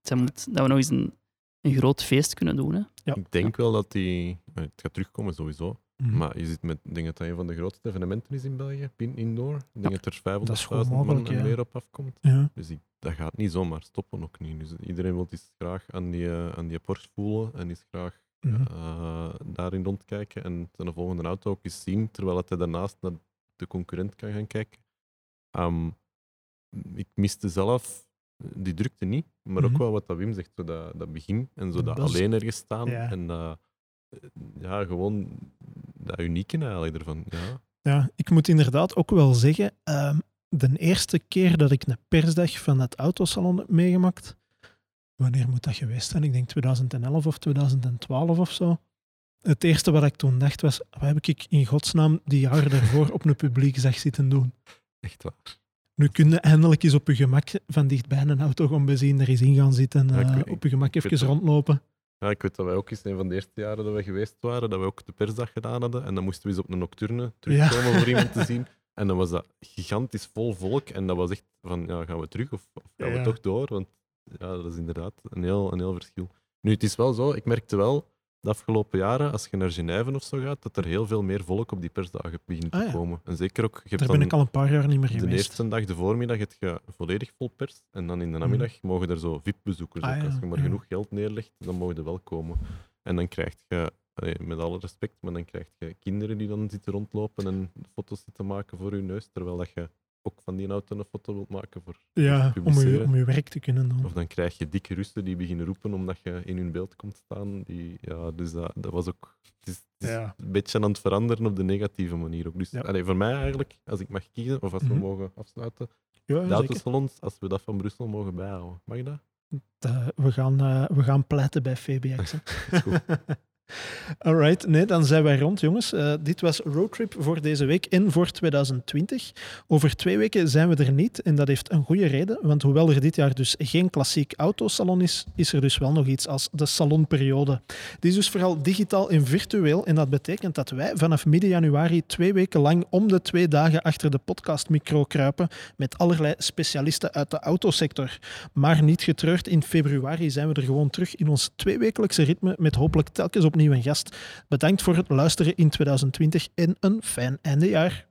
Zij moet, dat we nog eens een, een groot feest kunnen doen. Hè. Ja. Ik denk wel dat die... eh, Het gaat terugkomen sowieso. Mhm. Maar je zit met, denk dat een van de grootste evenementen is in België, Pin Indoor. Ik denk dat er 500.000 dat is goed man mogelijk, en ja. meer op afkomt. Ja. Dus ik, dat gaat niet zomaar stoppen ook niet. Dus iedereen wil eens graag aan die, eh, aan die Porsche voelen en is graag Mhm. eh, daarin rondkijken en zijn volgende auto ook eens zien, terwijl dat hij daarnaast naar de concurrent kan gaan kijken. Ehm, ik miste zelf die drukte niet, maar Mhm. ook wel wat dat Wim zegt, zo dat, dat begin en zo De dat alleen ergens staan en dat, ja, gewoon dat unieke eigenlijk ervan. Ja. Ja, ik moet inderdaad ook wel zeggen, ehm, de eerste keer dat ik een persdag van het autosalon heb meegemaakt, wanneer moet dat geweest zijn? Ik denk 2011 of 2012 of zo. Het eerste wat ik toen dacht was, wat heb ik in godsnaam die jaren daarvoor op een publiek zag zitten doen? Echt waar. Nu kun je eindelijk eens op je gemak van dichtbij een auto gaan bezien, er eens in gaan zitten, Ja, eh, op je gemak even rondlopen. Ja, ik weet dat wij ook eens een van de eerste jaren dat we geweest waren, dat we ook de persdag gedaan hadden. En dan moesten we eens op een nocturne terugkomen voor iemand te zien. En dan was dat gigantisch vol volk. En dat was echt van, ja, gaan we terug of, of gaan Ja. we toch door? Want ja, dat is inderdaad een heel, een heel verschil. Nu, het is wel zo, ik merkte wel de afgelopen jaren, als je naar Genève of zo gaat, dat er heel veel meer volk op die persdagen begint te Ah, ja. komen. En zeker ook, je hebt Daar ben ik al een paar jaar niet meer de geweest. eerste dag, de voormiddag, heb je volledig vol pers. En dan in de namiddag mogen er zo VIP-bezoekers Mhm. Ah, ja, Als je maar genoeg geld neerlegt, dan mogen er wel komen. En dan krijg je, allee, met alle respect, maar dan krijg je kinderen die dan zitten rondlopen en foto's zitten maken voor je neus, terwijl dat je ook van die auto een foto wilt maken voor Ja, om je, om je werk te kunnen doen. Of dan krijg je dikke Russen die beginnen roepen omdat je in hun beeld komt staan. Die, ja, dus dat, dat was ook het is, het is Ja. een beetje aan het veranderen op de negatieve manier. Ook. Dus Ja. allee, voor mij eigenlijk, als ik mag kiezen, of als Mhm. we mogen afsluiten, Ja, de zeker. autosalons, als we dat van Brussel mogen bijhouden. Mag je dat? We, gaan, eh, we gaan pleiten bij FBX. hè. Alright, nee, dan zijn wij rond, jongens. Eh, dit was Roadtrip voor deze week en voor 2020. Over twee weken zijn we er niet en dat heeft een goede reden, want hoewel er dit jaar dus geen klassiek autosalon is, is er dus wel nog iets als de salonperiode. Die is dus vooral digitaal en virtueel en dat betekent dat wij vanaf midden januari twee weken lang om de twee dagen achter de podcastmicro kruipen met allerlei specialisten uit de autosector. Maar niet getreurd, in februari zijn we er gewoon terug in ons tweewekelijkse ritme met hopelijk telkens opnieuw een gast. Bedankt voor het luisteren in 2020 en een fijn eindejaar.